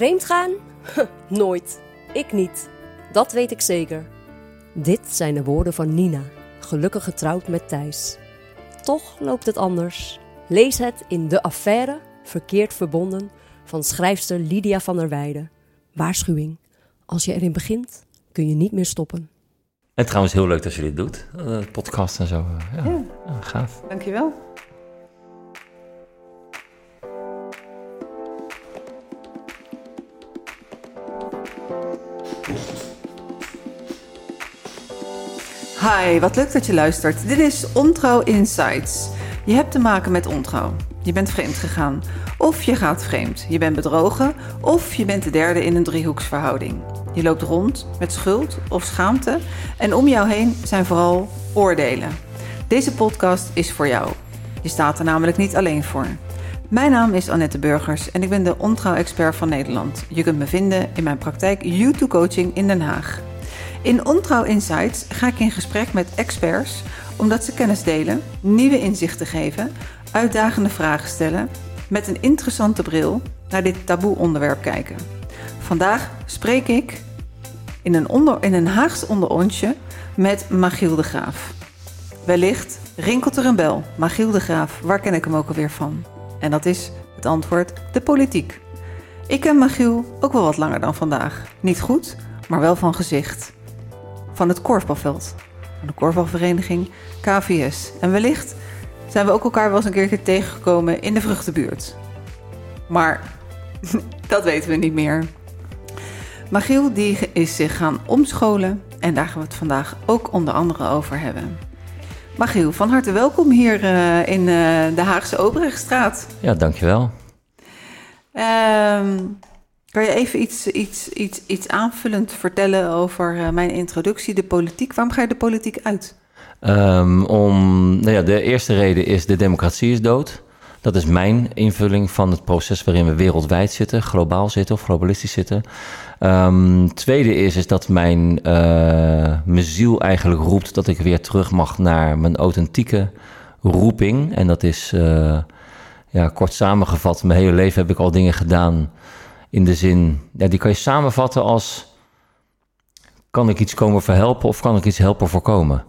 Vreemd gaan? Nooit. Ik niet. Dat weet ik zeker. Dit zijn de woorden van Nina, gelukkig getrouwd met Thijs. Toch loopt het anders. Lees het in De Affaire, verkeerd verbonden, van schrijfster Lydia van der Weijden. Waarschuwing. Als je erin begint, kun je niet meer stoppen. En trouwens heel leuk dat je dit doet, uh, podcast en zo. Ja, Ja. ja, gaaf. Dankjewel. Hi, wat leuk dat je luistert. Dit is Ontrouw Insights. Je hebt te maken met ontrouw. Je bent vreemd gegaan. Of je gaat vreemd. Je bent bedrogen. Of je bent de derde in een driehoeksverhouding. Je loopt rond met schuld of schaamte. En om jou heen zijn vooral oordelen. Deze podcast is voor jou. Je staat er namelijk niet alleen voor. Mijn naam is Annette Burgers en ik ben de ontrouw-expert van Nederland. Je kunt me vinden in mijn praktijk YouTube Coaching in Den Haag. In Ontrouw Insights ga ik in gesprek met experts omdat ze kennis delen, nieuwe inzichten geven, uitdagende vragen stellen, met een interessante bril naar dit taboe onderwerp kijken. Vandaag spreek ik in een, onder, in een Haags onderontje met Magiel de Graaf. Wellicht rinkelt er een bel. Magiel de Graaf, waar ken ik hem ook alweer van? En dat is het antwoord de politiek. Ik ken Magiel ook wel wat langer dan vandaag. Niet goed, maar wel van gezicht. Van het korfbalveld. Van de korfbalvereniging KVS. En wellicht zijn we ook elkaar wel eens een keertje tegengekomen in de vruchtenbuurt. Maar dat weten we niet meer. Magiel die is zich gaan omscholen en daar gaan we het vandaag ook onder andere over hebben. Magiel, van harte welkom hier uh, in uh, de Haagse Obrechtstraat. Ja, dankjewel. Um, kan je even iets, iets, iets, iets aanvullend vertellen over uh, mijn introductie, de politiek? Waarom ga je de politiek uit? Um, om, nou ja, de eerste reden is de democratie is dood. Dat is mijn invulling van het proces waarin we wereldwijd zitten, globaal zitten of globalistisch zitten. Um, tweede is, is dat mijn, uh, mijn ziel eigenlijk roept dat ik weer terug mag naar mijn authentieke roeping. En dat is, uh, ja, kort samengevat, mijn hele leven heb ik al dingen gedaan in de zin, ja, die kan je samenvatten als, kan ik iets komen verhelpen of kan ik iets helpen voorkomen?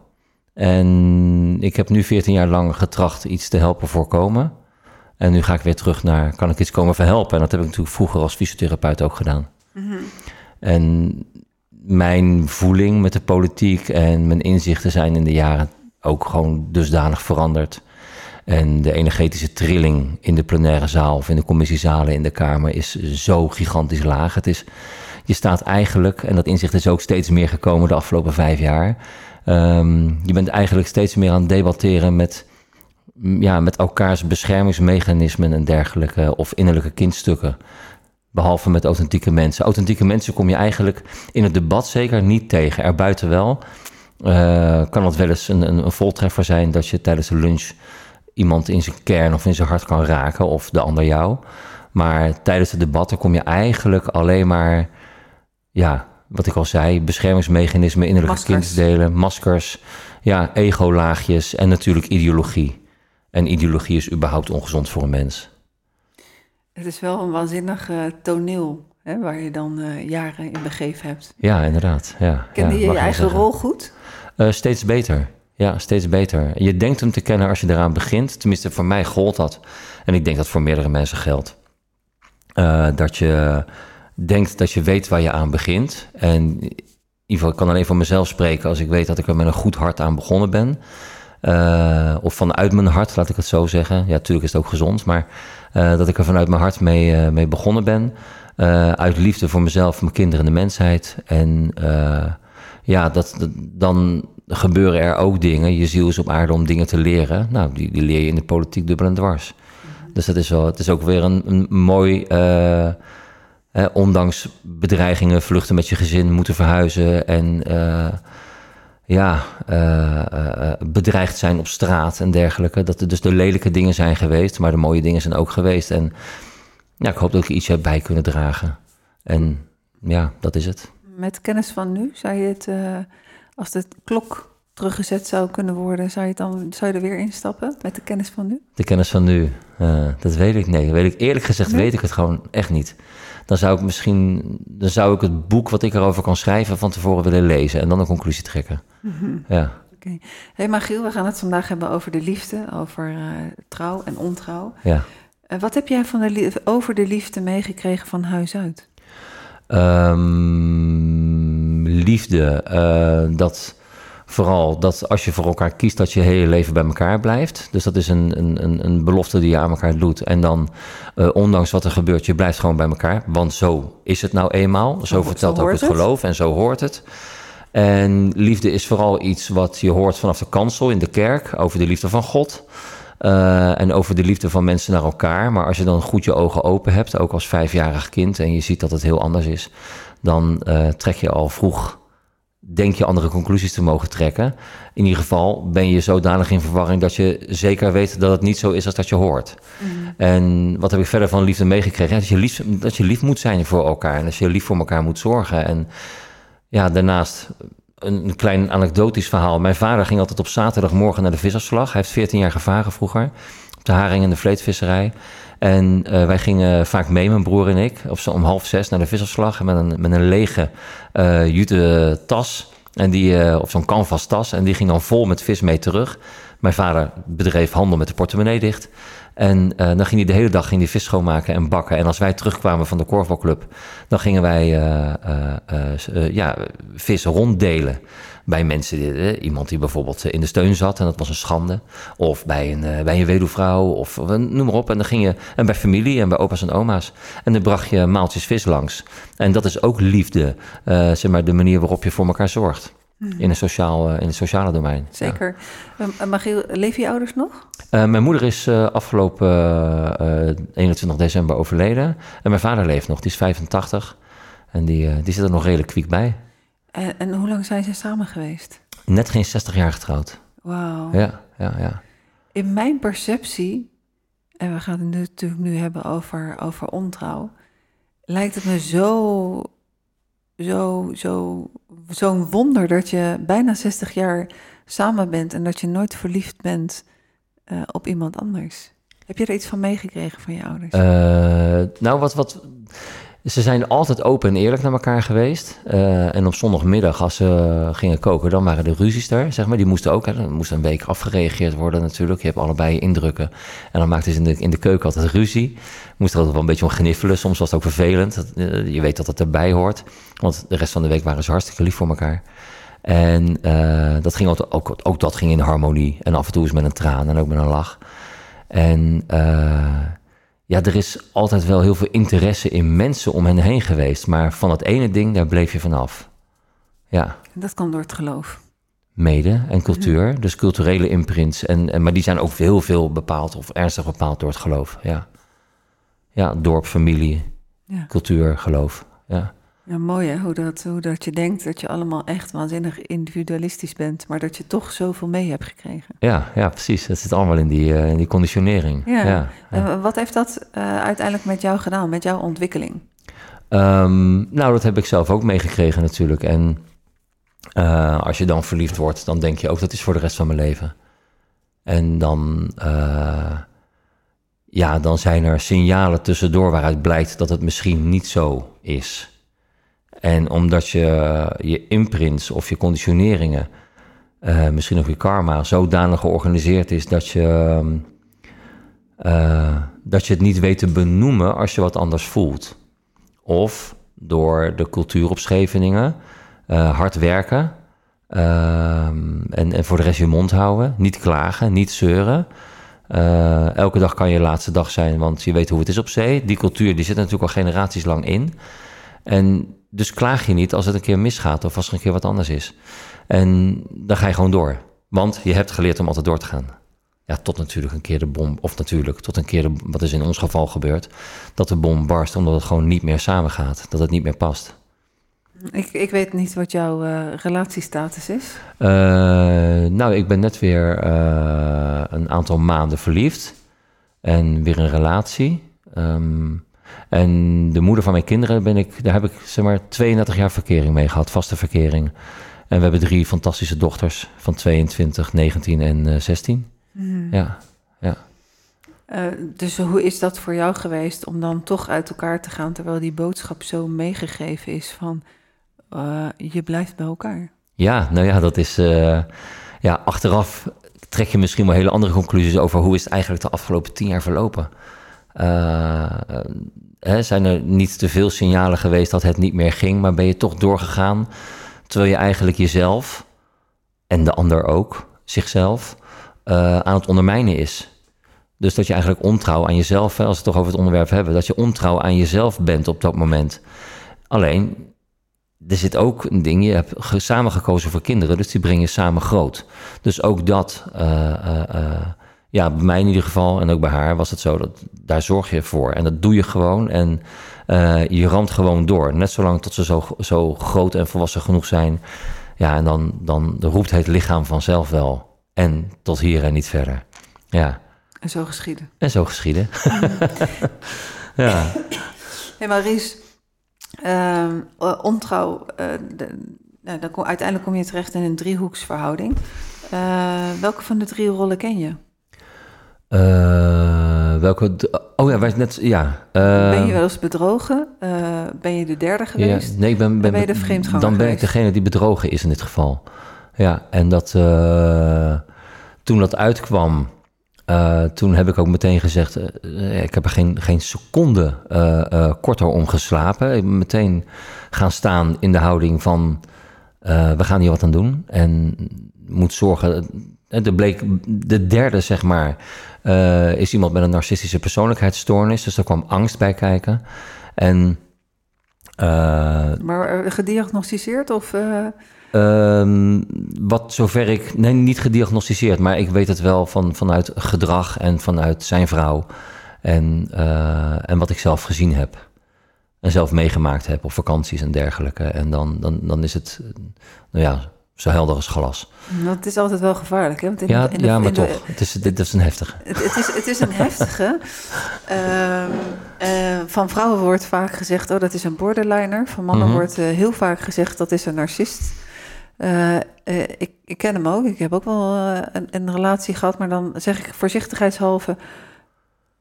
En ik heb nu 14 jaar lang getracht iets te helpen voorkomen. En nu ga ik weer terug naar, kan ik iets komen verhelpen? En dat heb ik natuurlijk vroeger als fysiotherapeut ook gedaan. Mm-hmm. En mijn voeling met de politiek en mijn inzichten zijn in de jaren ook gewoon dusdanig veranderd. En de energetische trilling in de plenaire zaal of in de commissiezalen in de Kamer is zo gigantisch laag. Het is, je staat eigenlijk, en dat inzicht is ook steeds meer gekomen de afgelopen vijf jaar. Um, je bent eigenlijk steeds meer aan het debatteren met ja, met elkaars beschermingsmechanismen en dergelijke, of innerlijke kindstukken. Behalve met authentieke mensen. Authentieke mensen kom je eigenlijk in het debat zeker niet tegen. Erbuiten wel. Uh, kan het wel eens een, een, een, voltreffer zijn dat je tijdens de lunch iemand in zijn kern of in zijn hart kan raken, of de ander jou. Maar tijdens de debatten kom je eigenlijk alleen maar, ja, wat ik al zei, beschermingsmechanismen, innerlijke kindsdelen, maskers, ja, ego-laagjes en natuurlijk ideologie. En ideologie is überhaupt ongezond voor een mens. Het is wel een waanzinnig uh, toneel hè, waar je dan uh, jaren in begeven hebt. Ja, inderdaad. Ja, Kende ja, je je eigen rol goed? Uh, steeds beter. Ja, steeds beter. Je denkt hem te kennen als je eraan begint. Tenminste, voor mij gold dat. En ik denk dat voor meerdere mensen geldt. Uh, dat je denkt dat je weet waar je aan begint. En in ieder geval, ik kan alleen voor mezelf spreken als ik weet dat ik er met een goed hart aan begonnen ben. Uh, of vanuit mijn hart, laat ik het zo zeggen. Ja, natuurlijk is het ook gezond, maar uh, dat ik er vanuit mijn hart mee, mee begonnen ben. uit liefde voor mezelf, mijn kinderen en de mensheid. En ja, dat, dan gebeuren er ook dingen. Je ziel is op aarde om dingen te leren. Nou, die, die leer je in de politiek dubbel en dwars. Dus dat is wel, het is ook weer een, een mooi. Eh, ondanks bedreigingen, vluchten met je gezin, moeten verhuizen en uh, ja, bedreigd zijn op straat en dergelijke. Dat er dus de lelijke dingen zijn geweest, maar de mooie dingen zijn ook geweest. En ja, ik hoop dat ik iets heb bij kunnen dragen. En ja, dat is het. Met kennis van nu, zou je het, als de klok teruggezet zou kunnen worden, zou je, dan, zou je er weer instappen met de kennis van nu? De kennis van nu, uh, dat weet ik nee. Weet ik, eerlijk gezegd weet ik het gewoon echt niet. Dan zou ik misschien, dan zou ik het boek wat ik erover kan schrijven van tevoren willen lezen en dan een conclusie trekken. Mm Ja. Oké. Hey Magiel, we gaan het vandaag hebben over de liefde, over uh, trouw en ontrouw. Ja. Uh, wat heb jij van de over de liefde meegekregen van huis uit? Um, liefde, uh, dat vooral dat als je voor elkaar kiest, dat je hele leven bij elkaar blijft. Dus dat is een, een, een belofte die je aan elkaar doet. En dan, uh, ondanks wat er gebeurt, je blijft gewoon bij elkaar. Want zo is het nou eenmaal. Zo, vertelt zo ook het, het geloof en zo hoort het. En liefde is vooral iets wat je hoort vanaf de kansel in de kerk over de liefde van God. Uh, en over de liefde van mensen naar elkaar. Maar als je dan goed je ogen open hebt, ook als vijfjarig kind, en je ziet dat het heel anders is, dan uh, trek je al vroeg, denk je andere conclusies te mogen trekken. In ieder geval ben je zodanig in verwarring dat je zeker weet dat het niet zo is als dat je hoort. Mm. En wat heb ik verder van liefde meegekregen? Ja, dat, je lief, dat je lief moet zijn voor elkaar en dat je lief voor elkaar moet zorgen. En ja, daarnaast een, een klein anekdotisch verhaal. Mijn vader ging altijd op zaterdagmorgen naar de visserslag. Hij heeft 14 jaar gevaren vroeger. Op de haring en de vleetvisserij. En uh, wij gingen vaak mee, mijn broer en ik, op zo om half zes naar de visserslag. Met een, met een lege uh, jute tas. En die, uh, of zo'n canvas tas. En die ging dan vol met vis mee terug. Mijn vader bedreef handel met de portemonnee dicht. En uh, dan ging hij de hele dag ging die vis schoonmaken en bakken. En als wij terugkwamen van de korfbalclub, dan gingen wij uh, uh, ja, vis ronddelen bij mensen. iemand die bijvoorbeeld in de steun zat en dat was een schande. Of bij een, bij een weduwvrouw of noem maar op. En dan ging je, en bij familie en bij opa's en oma's. En dan bracht je maaltjes vis langs. En dat is ook liefde, zeg maar de manier waarop je voor elkaar zorgt. In, een sociaal, in het sociale domein. Zeker. Ja. Magiel, leven je ouders nog? Uh, mijn moeder is uh, afgelopen uh, 21 december overleden. En mijn vader leeft nog, die is 85. En die, die zit er nog redelijk kwiek bij. En, en, hoe lang zijn ze samen geweest? Net geen 60 jaar getrouwd. Wauw. Ja, ja, ja. In mijn perceptie, en we gaan het natuurlijk nu hebben over, over ontrouw, lijkt het me zo, zo, zo, zo'n wonder dat je bijna 60 jaar samen bent en dat je nooit verliefd bent uh, op iemand anders. Heb je er iets van meegekregen van je ouders? Uh, nou, wat, wat. Ze zijn altijd open en eerlijk naar elkaar geweest. Uh, en op zondagmiddag, als ze gingen koken, dan waren de ruzies er. Zeg maar. Die moesten ook, hè, dan moest een week afgereageerd worden natuurlijk. Je hebt allebei indrukken. En dan maakten ze in de, in de keuken altijd ruzie. Moest er altijd wel een beetje om gniffelen. Soms was het ook vervelend. Je weet dat het erbij hoort. Want de rest van de week waren ze hartstikke lief voor elkaar. En uh, dat ging ook, ook, ook, dat ging in harmonie. En af en toe is met een traan en ook met een lach. En uh, ja, er is altijd wel heel veel interesse in mensen om hen heen geweest. Maar van het ene ding, daar bleef je vanaf. Ja. Dat komt door het geloof. Mede en cultuur. Dus culturele imprints. En, en, maar die zijn ook heel veel bepaald of ernstig bepaald door het geloof. Ja, ja dorp, familie, ja. cultuur, geloof. Ja. Ja, mooi hè, hoe dat, hoe dat je denkt dat je allemaal echt waanzinnig individualistisch bent, maar dat je toch zoveel mee hebt gekregen. Ja, ja precies. Dat zit allemaal in die, uh, in die conditionering. Ja. ja, En wat heeft dat uh, uiteindelijk met jou gedaan, met jouw ontwikkeling? Um, nou, dat heb ik zelf ook meegekregen natuurlijk. En uh, als je dan verliefd wordt, dan denk je ook dat is voor de rest van mijn leven. En dan, ja, dan zijn er signalen tussendoor waaruit blijkt dat het misschien niet zo is. En omdat je je imprints of je conditioneringen, uh, misschien ook je karma, zodanig georganiseerd is dat je, uh, dat je het niet weet te benoemen als je wat anders voelt. Of door de cultuur op Scheveningen, hard werken en, en voor de rest je mond houden, niet klagen, niet zeuren. elke dag kan je laatste dag zijn, want je weet hoe het is op zee. Die cultuur die zit natuurlijk al generaties lang in. En dus klaag je niet als het een keer misgaat of als er een keer wat anders is. En dan ga je gewoon door. Want je hebt geleerd om altijd door te gaan. Ja, tot natuurlijk een keer de bom, of natuurlijk tot een keer, de, wat is in ons geval gebeurd, dat de bom barst omdat het gewoon niet meer samengaat, dat het niet meer past. Ik, ik weet niet wat jouw uh, relatiestatus is. Uh, nou, ik ben net weer uh, een aantal maanden verliefd en weer een relatie. Um, en de moeder van mijn kinderen ben ik, daar heb ik zeg maar 32 jaar verkering mee gehad, vaste verkering. En we hebben drie fantastische dochters van 22, 19 en uh, 16. Ja, ja. Uh, dus hoe is dat voor jou geweest om dan toch uit elkaar te gaan terwijl die boodschap zo meegegeven is van uh, je blijft bij elkaar? Ja, nou ja, dat is uh, ja, achteraf trek je misschien wel hele andere conclusies over hoe is het eigenlijk de afgelopen tien jaar verlopen. Hè, zijn er niet te veel signalen geweest dat het niet meer ging, maar ben je toch doorgegaan terwijl je eigenlijk jezelf en de ander ook, zichzelf, aan het ondermijnen is. Dus dat je eigenlijk ontrouw aan jezelf, als we het toch over het onderwerp hebben, dat je ontrouw aan jezelf bent op dat moment. Alleen, er zit ook een ding, je hebt samen gekozen voor kinderen, dus die breng je samen groot. Dus ook dat, ja, bij mij in ieder geval en ook bij haar was het zo, dat daar zorg je voor. En dat doe je gewoon en je ramt gewoon door. Net zolang tot ze zo, zo groot en volwassen genoeg zijn. Ja, en dan, dan roept het lichaam vanzelf wel. En tot hier en niet verder. Ja. En zo geschieden. En zo geschieden. ja. Hey Maries, uh, ontrouw, uh, de, nou, dan kom, uiteindelijk kom je terecht in een driehoeksverhouding. Uh, welke van de drie rollen ken je? Welke? Oh ja, wij net. Ja. ben je wel eens bedrogen? ben je de derde geweest? Ja, nee, ik ben, ben, ben je de vreemdganger Dan ben geweest? ik degene die bedrogen is in dit geval. Ja, en dat toen dat uitkwam. Toen heb ik ook meteen gezegd, ik heb er geen, geen seconde korter om geslapen. Ik ben meteen gaan staan in de houding van, we gaan hier wat aan doen. En moet zorgen, er bleek de derde zeg maar, is iemand met een narcistische persoonlijkheidsstoornis. Dus daar kwam angst bij kijken. En, maar gediagnosticeerd of... Um, wat zover ik, nee, niet gediagnosticeerd, maar ik weet het wel van, vanuit gedrag en vanuit zijn vrouw. En, uh, en wat ik zelf gezien heb. En zelf meegemaakt heb op vakanties en dergelijke. En dan, dan, dan is het, nou ja, zo helder als glas. Dat is altijd wel gevaarlijk, hè? Want in ja, de, in de, ja, maar toch. het is, dit is een heftige. Het, het, is, het is een heftige. uh, uh, van vrouwen wordt vaak gezegd, oh, dat is een borderliner. Van mannen mm -hmm. wordt uh, heel vaak gezegd, dat is een narcist. Uh, ik, ik, ken hem ook. Ik heb ook wel een, een, relatie gehad, maar dan zeg ik voorzichtigheidshalve.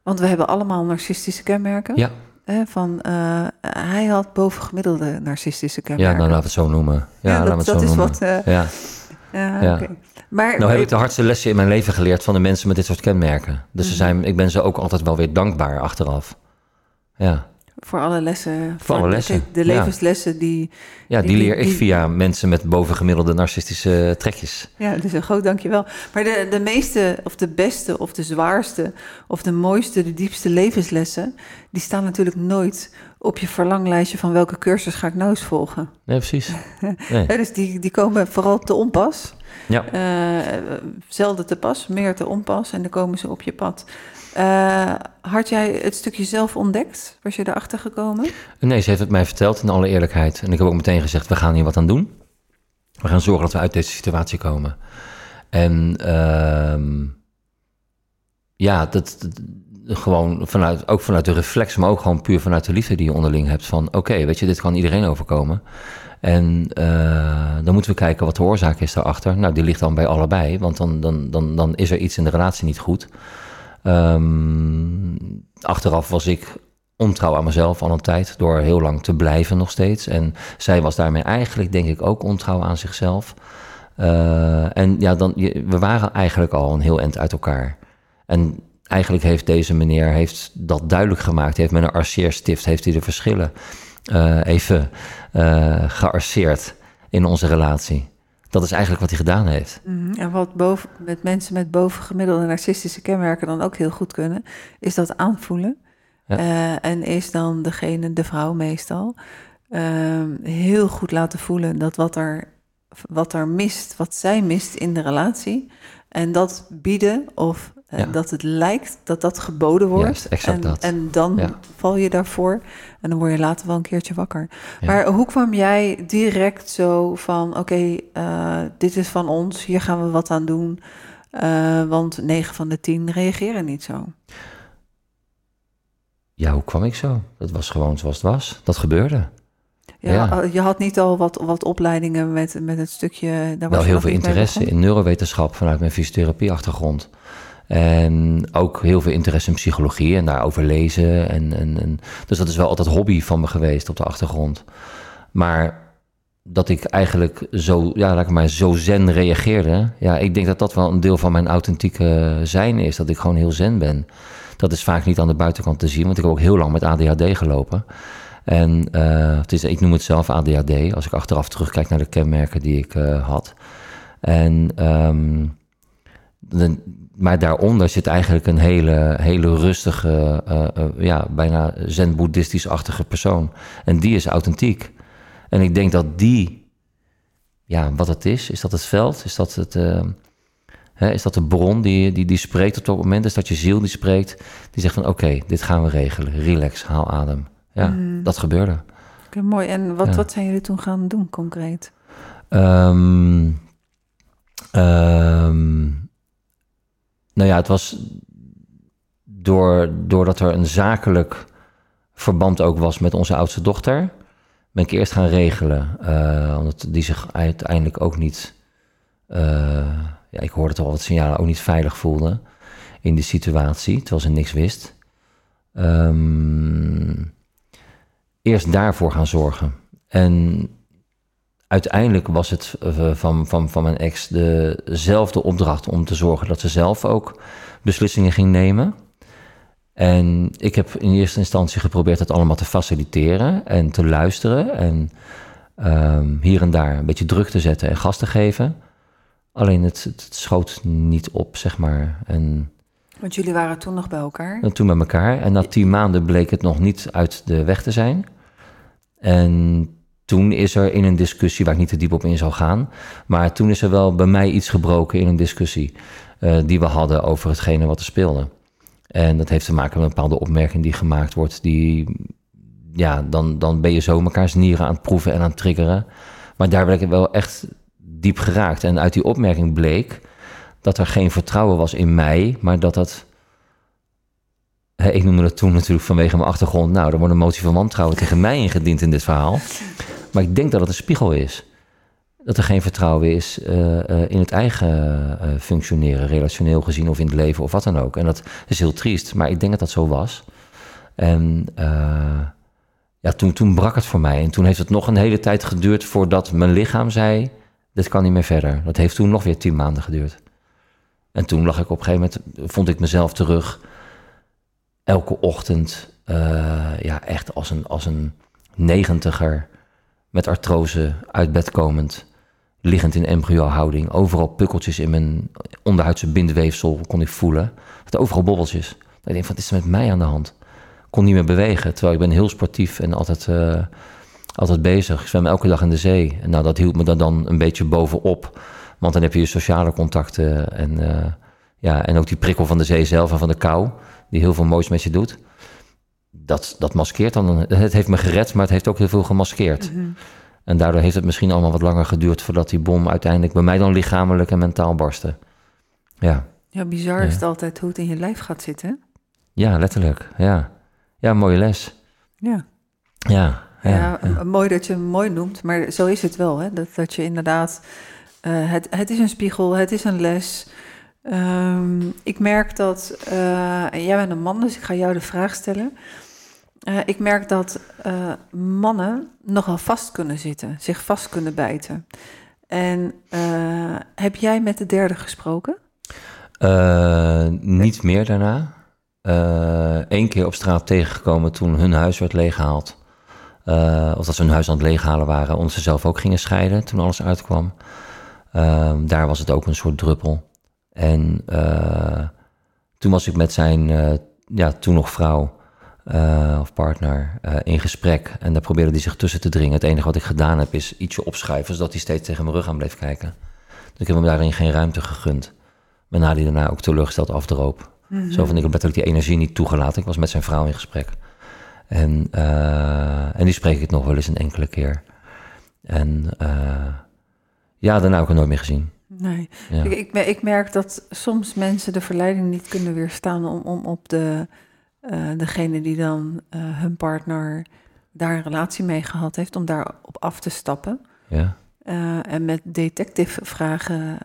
Want we hebben allemaal narcistische kenmerken. Ja. Van, hij had bovengemiddelde narcistische kenmerken. Ja, nou laten we het zo noemen. Ja, ja dat, zo is noemen. wat. ja. ja. Okay. Maar, nou heb ik de hardste lessen in mijn leven geleerd van de mensen met dit soort kenmerken. Dus Mhm. ze zijn, ik ben ze ook altijd wel weer dankbaar achteraf. Ja. Voor alle lessen. Voor alle lessen. De, de levenslessen die. Ja, die, die leer ik via mensen met bovengemiddelde narcistische trekjes. Ja, dus een groot dankjewel. Maar de, de meeste, of de beste, of de zwaarste, of de mooiste, de diepste levenslessen, die staan natuurlijk nooit op je verlanglijstje van welke cursus ga ik nou eens volgen. Nee, precies. Nee. ja, dus die, die komen vooral te onpas. Ja. Uh, zelden te pas, meer te onpas en dan komen ze op je pad. Uh, had jij het stukje zelf ontdekt? Was je erachter gekomen? Nee, ze heeft het mij verteld in alle eerlijkheid. En ik heb ook meteen gezegd, we gaan hier wat aan doen. We gaan zorgen dat we uit deze situatie komen. En uh, ja, dat, gewoon vanuit, ook vanuit de reflex, maar ook gewoon puur vanuit de liefde die je onderling hebt. Van oké, weet je, dit kan iedereen overkomen. En uh, dan moeten we kijken wat de oorzaak is daarachter. Nou, die ligt dan bij allebei, want dan, dan, dan, dan is er iets in de relatie niet goed. Um, achteraf was ik ontrouw aan mezelf al een tijd, door heel lang te blijven nog steeds. En zij was daarmee eigenlijk, denk ik, ook ontrouw aan zichzelf. Uh, en ja, dan, we waren eigenlijk al een heel eind uit elkaar. En eigenlijk heeft deze meneer heeft dat duidelijk gemaakt. Hij heeft met een arceerstift heeft hij de verschillen uh, even uh, gearceerd in onze relatie. Dat is eigenlijk wat hij gedaan heeft. Mm, en wat boven, met mensen met bovengemiddelde narcistische kenmerken dan ook heel goed kunnen, is dat aanvoelen. Ja. Uh, en is dan degene, de vrouw meestal, heel goed laten voelen dat wat er, wat er mist, wat zij mist in de relatie. En dat bieden of ja. dat het lijkt dat dat geboden wordt. En, dat. en dan Ja. val je daarvoor en dan word je later wel een keertje wakker. Ja. Maar hoe kwam jij direct zo van: oké, eh, dit is van ons, hier gaan we wat aan doen? Eh, want 9 van de 10 reageren niet zo. Ja, hoe kwam ik zo? Dat was gewoon zoals het was. Dat gebeurde. Ja, oh, Je had niet al wat, wat opleidingen met, met het stukje... Daar was wel heel veel interesse in neurowetenschap vanuit mijn fysiotherapie-achtergrond. En ook heel veel interesse in psychologie en daarover lezen. En, en, dus dat is wel altijd hobby van me geweest op de achtergrond. Maar dat ik eigenlijk zo, ja, laat ik maar zo zen reageerde. Ja, ik denk dat dat wel een deel van mijn authentieke zijn is. Dat ik gewoon heel zen ben. Dat is vaak niet aan de buitenkant te zien, want ik heb ook heel lang met ADHD gelopen. En eh, het is, ik noem het zelf ADHD, als ik achteraf terugkijk naar de kenmerken die ik eh, had. En, ehm, de- maar daaronder zit eigenlijk een hele, hele rustige, eh, eh, ja, bijna zen-boeddhistisch-achtige persoon. En die is authentiek. En ik denk dat die, ja, wat het is, is dat het veld, is dat het... eh, Hè, is dat de bron die, die, die spreekt op dat moment? Is dat je ziel die spreekt? Die zegt van oké, dit gaan we regelen. Relax, haal adem. Ja, Mm. dat gebeurde. Oké, mooi. En wat, Ja. wat zijn jullie toen gaan doen concreet? Ehm, ehm, nou ja, het was door, doordat er een zakelijk verband ook was met onze oudste dochter, ben ik eerst gaan regelen. eh, omdat die zich uiteindelijk ook niet, eh, ja, ik hoorde toch al wat signalen, ook niet veilig voelde in die situatie, terwijl ze niks wist. Ehm, eerst daarvoor gaan zorgen. En uiteindelijk was het eh, van, van, van mijn ex dezelfde opdracht om te zorgen dat ze zelf ook beslissingen ging nemen. En ik heb in eerste instantie geprobeerd het allemaal te faciliteren en te luisteren en ehm, hier en daar een beetje druk te zetten en gas te geven. Alleen het, het schoot niet op, zeg maar. En Want jullie waren toen nog bij elkaar. en toen met elkaar. En na tien maanden bleek het nog niet uit de weg te zijn. En toen is er in een discussie, waar ik niet te diep op in zal gaan, maar toen is er wel bij mij iets gebroken in een discussie eh, die we hadden over hetgene wat er speelde. En dat heeft te maken met een bepaalde opmerking die gemaakt wordt, die, ja, dan, dan ben je zo mekaars nieren aan het proeven en aan het triggeren. Maar daar werd ik wel echt diep geraakt. En uit die opmerking bleek dat er geen vertrouwen was in mij, maar dat dat Ik noemde het toen natuurlijk vanwege mijn achtergrond. Nou, er wordt een motie van wantrouwen tegen mij ingediend in dit verhaal. Maar ik denk dat het een spiegel is. Dat er geen vertrouwen is eh, eh, in het eigen eh, functioneren, relationeel gezien of in het leven of wat dan ook. En dat is heel triest, maar ik denk dat dat zo was. En ja, toen, toen brak het voor mij. En toen heeft het nog een hele tijd geduurd voordat mijn lichaam zei: Dit kan niet meer verder. Dat heeft toen nog weer tien maanden geduurd. En toen lag ik op een gegeven moment, vond ik mezelf terug elke ochtend ja, echt als een, als een negentiger met artrose uit bed komend, liggend in embryohouding. Overal pukkeltjes in mijn onderhuidse bindweefsel kon ik voelen. Overal bobbeltjes. Ik denk, wat is er met mij aan de hand? Kon niet meer bewegen, terwijl ik ben heel sportief en altijd, eh, altijd bezig. Ik zwem elke dag in de zee. En nou, dat hield me dan, dan een beetje bovenop. Want dan heb je je sociale contacten en, eh, ja, en ook die prikkel van de zee zelf en van de kou die heel veel moois met je doet. Dat, dat maskeert dan. Het heeft me gered, maar het heeft ook heel veel gemaskeerd. Mhm. En daardoor heeft het misschien allemaal wat langer geduurd voordat die bom uiteindelijk bij mij dan lichamelijk en mentaal barstte. Ja, Ja, bizar Ja. is het altijd hoe het in je lijf gaat zitten. ja letterlijk. Ja, ja mooie les. Ja. Ja, ja, Ja, mooi dat je hem mooi noemt, maar zo is het wel. Hè? Dat, dat je inderdaad, eh, het, het is een spiegel, het is een les. Ehm, ik merk dat, eh, jij bent een man, dus ik ga jou de vraag stellen. Eh, ik merk dat eh, mannen nogal vast kunnen zitten, zich vast kunnen bijten. En eh, heb jij met de derde gesproken? Niet meer daarna. Eén keer op straat tegengekomen toen hun huis werd leeggehaald. Eh, of dat ze hun huis aan het leeghalen waren, omdat ze zelf ook gingen scheiden toen alles uitkwam. Ehm, daar was het ook een soort druppel. En toen was ik met zijn, ja, toen nog vrouw eh, of partner eh, in gesprek. En daar probeerde hij zich tussen te dringen. Het enige wat ik gedaan heb is ietsje opschuiven, zodat hij steeds tegen mijn rug aan bleef kijken. Dus ik heb hem daarin geen ruimte gegund. Waarna hij daarna ook teleurgesteld afdroop. Zo van, ik heb letterlijk die energie niet toegelaten. Ik was met zijn vrouw in gesprek. En, eh, en die spreek ik nog wel eens een enkele keer. En ja, daarna heb ik hem nooit meer gezien. Nee. Ja. Ik, ik, ik merk dat soms mensen de verleiding niet kunnen weerstaan om, om op de, eh, degene die dan eh, hun partner daar een relatie mee gehad heeft, om daarop af te stappen. Ja. Eh, en met detective vragen.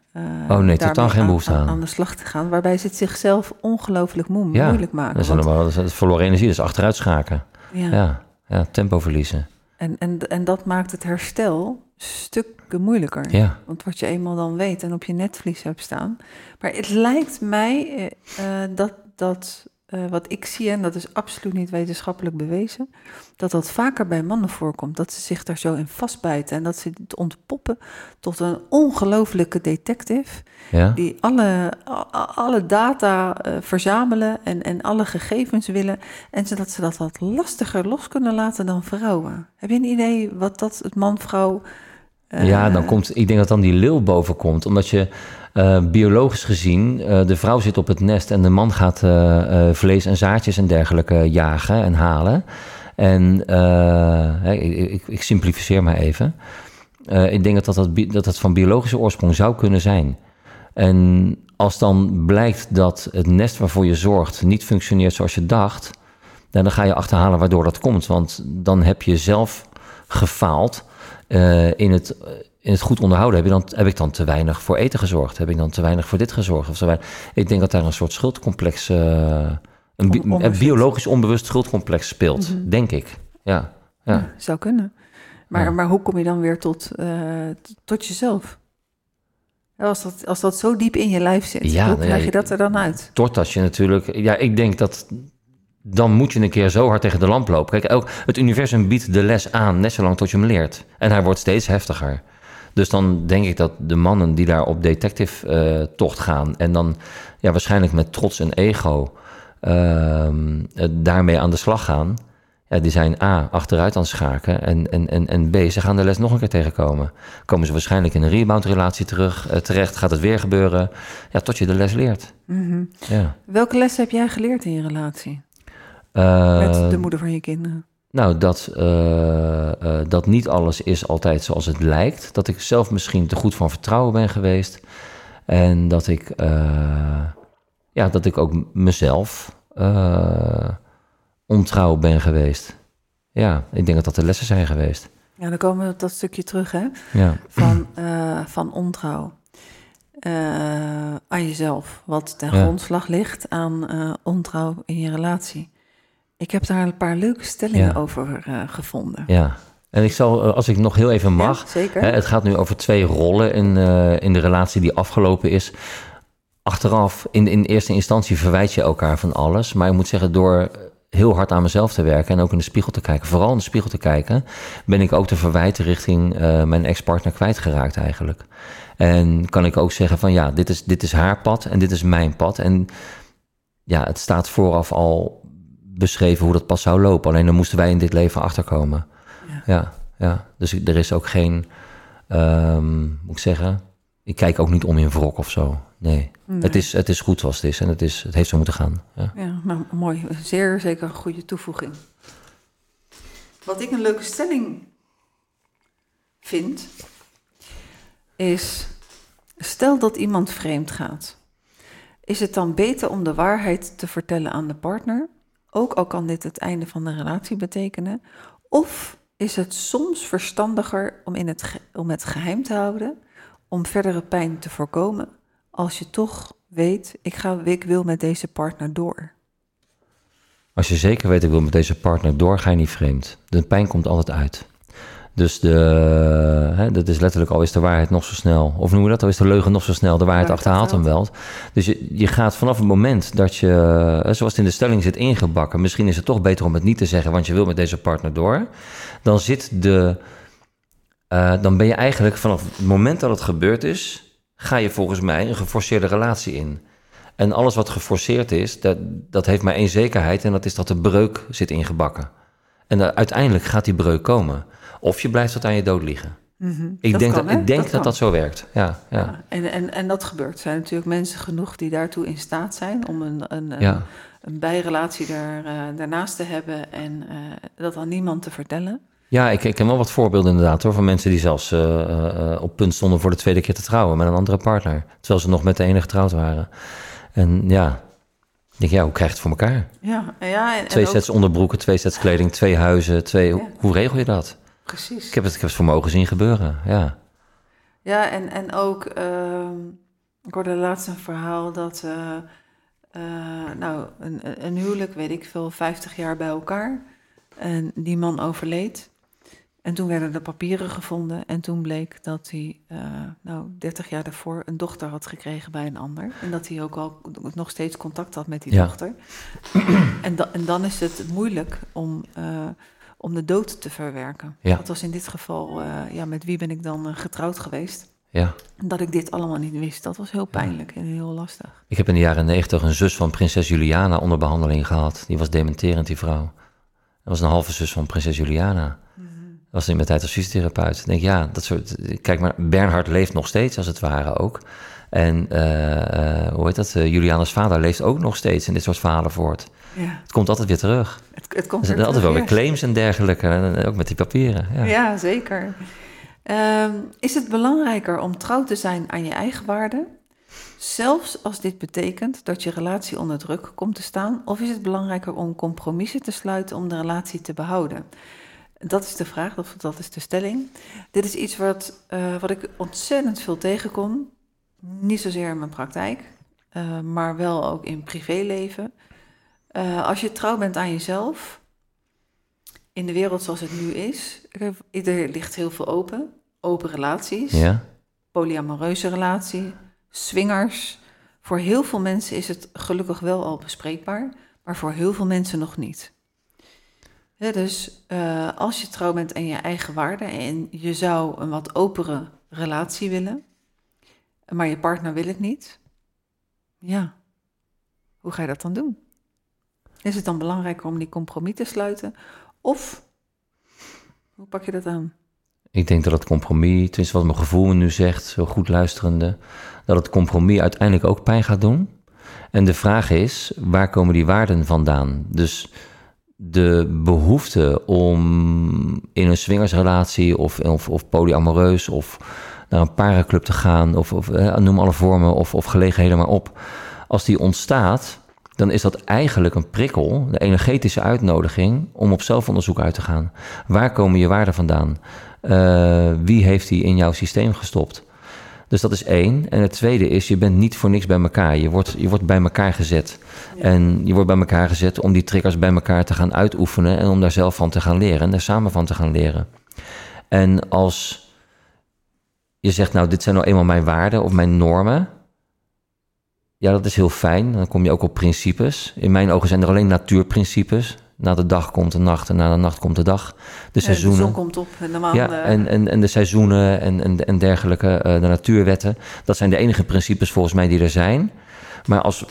Oh, nee, totaal geen behoefte aan. aan de slag te gaan. Waarbij ze het zichzelf ongelooflijk moe, Ja, moeilijk maken. Dat is, allemaal, dat is, verloren energie, dat is achteruit schaken. ja. Ja, ja, tempo verliezen. En, en, en dat maakt het herstel stukken moeilijker. Ja, Want wat je eenmaal dan weet en op je netvlies hebt staan. Maar het lijkt mij dat, dat eh, wat ik zie, en dat is absoluut niet wetenschappelijk bewezen, dat dat vaker bij mannen voorkomt. Dat ze zich daar zo in vastbijten en dat ze het ontpoppen tot een ongelofelijke detective. ja. Die alle, alle data eh, verzamelen en, en alle gegevens willen. En zodat ze dat wat lastiger los kunnen laten dan vrouwen. Heb je een idee wat dat het man-vrouw. eh, Ja, dan komt, ik denk dat dan die lul boven komt. Omdat je eh, biologisch gezien, eh, de vrouw zit op het nest en de man gaat eh, vlees en zaadjes en dergelijke jagen en halen. En ik, ik, ik simplificeer maar even. Ik denk dat dat, dat, van biologische oorsprong zou kunnen zijn. En als dan blijkt dat het nest waarvoor je zorgt niet functioneert zoals je dacht, nou, dan ga je achterhalen waardoor dat komt. Want dan heb je zelf gefaald in, het, in het goed onderhouden. Heb, je dan, heb ik dan te weinig voor eten gezorgd? Heb ik dan te weinig voor dit gezorgd? Of weinig? Ik denk dat daar een soort schuldcomplex, eh, een, bi- biologisch onbewust schuldcomplex speelt, Mhm. denk ik. Ja, ja. Zou kunnen. Maar, Ja. maar hoe kom je dan weer tot, eh, tot jezelf? Als dat, als dat zo diep in je lijf zit, Ja, hoe krijg je je- dat er dan uit? Totdat je natuurlijk... Ja, ik denk dat... Dan moet je een keer zo hard tegen de lamp lopen. Kijk, ook het universum biedt de les aan, net zolang tot je hem leert. En hij wordt steeds heftiger. Dus dan denk ik dat de mannen die daar op detective-tocht gaan... en dan ja, waarschijnlijk met trots en ego ehm, eh, daarmee aan de slag gaan... Ja, die zijn A, achteruit aan het schaken en, en, en, en B, ze gaan de les nog een keer tegenkomen. Komen ze waarschijnlijk in een rebound-relatie terug, eh, terecht, gaat het weer gebeuren... Ja, tot je de les leert. Mhm. Ja. Welke les heb jij geleerd in je relatie Eh, met de moeder van je kinderen? Nou, dat, eh, eh, dat niet alles is altijd zoals het lijkt. Dat ik zelf misschien te goed van vertrouwen ben geweest. En dat ik, eh, ja, dat ik ook mezelf ontrouw ben geweest. Ja, ik denk dat dat de lessen zijn geweest. Ja, dan komen we op dat stukje terug, hè? Ja, Van, van ontrouw. Aan jezelf, wat ten Ja. grondslag ligt aan ontrouw in je relatie. Ik heb daar een paar leuke stellingen Ja. over eh, gevonden. ja. En ik zal, eh, als ik nog heel even mag... Ja, zeker. Hè, het gaat nu over twee rollen in, eh, in de relatie die afgelopen is. Achteraf, in, in eerste instantie verwijt je elkaar van alles. Maar ik moet zeggen, door heel hard aan mezelf te werken en ook in de spiegel te kijken, vooral in de spiegel te kijken, ben ik ook de verwijten richting mijn ex-partner kwijtgeraakt eigenlijk. En kan ik ook zeggen van ja, dit is, dit is haar pad en dit is mijn pad. En ja, het staat vooraf al beschreven hoe dat pas zou lopen. Alleen dan moesten wij in dit leven achterkomen. Ja. Ja, ja. Dus er is ook geen, ehm, moet ik zeggen, ik kijk ook niet om in wrok of zo. Nee, Nee. Het, is, het is goed zoals het is en het, is, het heeft zo moeten gaan. Ja. Ja, nou, mooi. Zeer zeker een goede toevoeging. Wat ik een leuke stelling vind, is... Stel dat iemand vreemd gaat. Is het dan beter om de waarheid te vertellen aan de partner? Ook al kan dit het einde van de relatie betekenen. Of is het soms verstandiger om, in het, het geheim te houden... om verdere pijn te voorkomen... als je toch weet, ik, ga, ik wil met deze partner door. Als je zeker weet, ik wil met deze partner door, ga je niet vreemd. De pijn komt altijd uit. Dus de, hè, dat is letterlijk al is de waarheid nog zo snel. Of noem je dat? Al is de leugen nog zo snel. De waarheid achterhaalt hem wel. Dus je, je gaat vanaf het moment dat je, zoals het in de stelling zit, ingebakken. Misschien is het toch beter om het niet te zeggen, want je wil met deze partner door. Dan zit de. eh, dan ben je eigenlijk vanaf het moment dat het gebeurd is, ga je volgens mij een geforceerde relatie in. En alles wat geforceerd is, dat, dat heeft maar één zekerheid. En dat is dat de breuk zit ingebakken. En uiteindelijk gaat die breuk komen. Of je blijft tot aan je dood liggen. Ik Dat denk, kan, dat, ik denk Dat dat, dat, zo werkt. Ja, ja. Ja, en, en, en dat gebeurt. Er zijn natuurlijk mensen genoeg die daartoe in staat zijn om een, een, een, Ja. een bijrelatie daar, eh, daarnaast te hebben en eh, dat aan niemand te vertellen. Ja, ik, ik ken wel wat voorbeelden inderdaad hoor, van mensen die zelfs eh, op punt stonden voor de tweede keer te trouwen met een andere partner. Terwijl ze nog met de ene getrouwd waren. En ja, Ik denk, ja, hoe krijg je het voor elkaar? Ja, ja en, Twee en ook- sets onderbroeken, twee sets kleding, twee huizen, twee... Ja. Hoe regel je dat? Precies. Ik heb het, ik heb het voor mijn ogen zien gebeuren, ja. Ja, en, en ook, ehm, ik hoorde laatst een verhaal dat, eh, eh, nou, een, een- huwelijk, weet ik veel, 50 jaar bij elkaar. En die man overleed. En toen werden de papieren gevonden. En toen bleek dat hij, eh, nou, 30 jaar daarvoor een dochter had gekregen bij een ander. En dat hij ook al nog steeds contact had met die Ja. dochter. en, da- en dan is het moeilijk om, om de dood te verwerken. Ja. Dat was in dit geval, eh, ja, met wie ben ik dan eh, getrouwd geweest? ja. En Dat ik dit allemaal niet wist, dat was heel pijnlijk en heel lastig. Ik heb in de jaren negentig een zus van prinses Juliana onder behandeling gehad. Die was dementerend, die vrouw. Dat was een halve zus van prinses Juliana. Dat was in mijn tijd als fysiotherapeut. Ik denk, ja, dat soort... Kijk maar, Bernhard leeft nog steeds, als het ware ook. En, eh, hoe heet dat? Juliana's vader leeft ook nog steeds in dit soort verhalen voort. Ja, Het komt altijd weer terug. Het, het komt Er zijn altijd wel weer ja. claims en dergelijke. En ook met die papieren. Ja. Ja, zeker. Ehm, is het belangrijker om trouw te zijn aan je eigen waarden? Zelfs als dit betekent dat je relatie onder druk komt te staan? Of is het belangrijker om compromissen te sluiten om de relatie te behouden? Dat is de vraag, of dat is de stelling. Dit is iets wat, eh, wat ik ontzettend veel tegenkom. Niet zozeer in mijn praktijk, eh, maar wel ook in privéleven. Eh, als je trouw bent aan jezelf, in de wereld zoals het nu is, er, ligt heel veel open. Open relaties, ja? polyamoreuze relatie, swingers. Voor heel veel mensen is het gelukkig wel al bespreekbaar, maar voor heel veel mensen nog niet. Ja, dus eh, als je trouw bent aan je eigen waarden en je zou een wat opere relatie willen, maar je partner wil het niet, ja, hoe ga je dat dan doen? Is het dan belangrijker om die compromis te sluiten? Of hoe pak je dat aan? Ik denk dat het compromis, tenminste wat mijn gevoel nu zegt, zo goed luisterende, dat het compromis uiteindelijk ook pijn gaat doen. En de vraag is, waar komen die waarden vandaan? Dus de behoefte om in een swingersrelatie of, of, of polyamoreus of naar een parenclub te gaan, of, of eh, noem alle vormen of, of gelegenheden maar op. Als die ontstaat, dan is dat eigenlijk een prikkel, de energetische uitnodiging om op zelfonderzoek uit te gaan. Waar komen je waarden vandaan? Eh, wie heeft die in jouw systeem gestopt? Dus dat is één. En het tweede is, je bent niet voor niks bij elkaar. Je wordt, je wordt bij elkaar gezet. En je wordt bij elkaar gezet om die triggers bij elkaar te gaan uitoefenen en om daar zelf van te gaan leren en daar samen van te gaan leren. En als je zegt, nou, dit zijn nou eenmaal mijn waarden of mijn normen. Ja, dat is heel fijn. Dan kom je ook op principes. In mijn ogen zijn er alleen natuurprincipes. Na de dag komt de nacht en na de nacht komt de dag. De Eh, De seizoenen. zon komt op en de maan... Ja, eh, en, en, en de seizoenen en, en, en dergelijke, eh, de natuurwetten. Dat zijn de enige principes volgens mij die er zijn. Maar als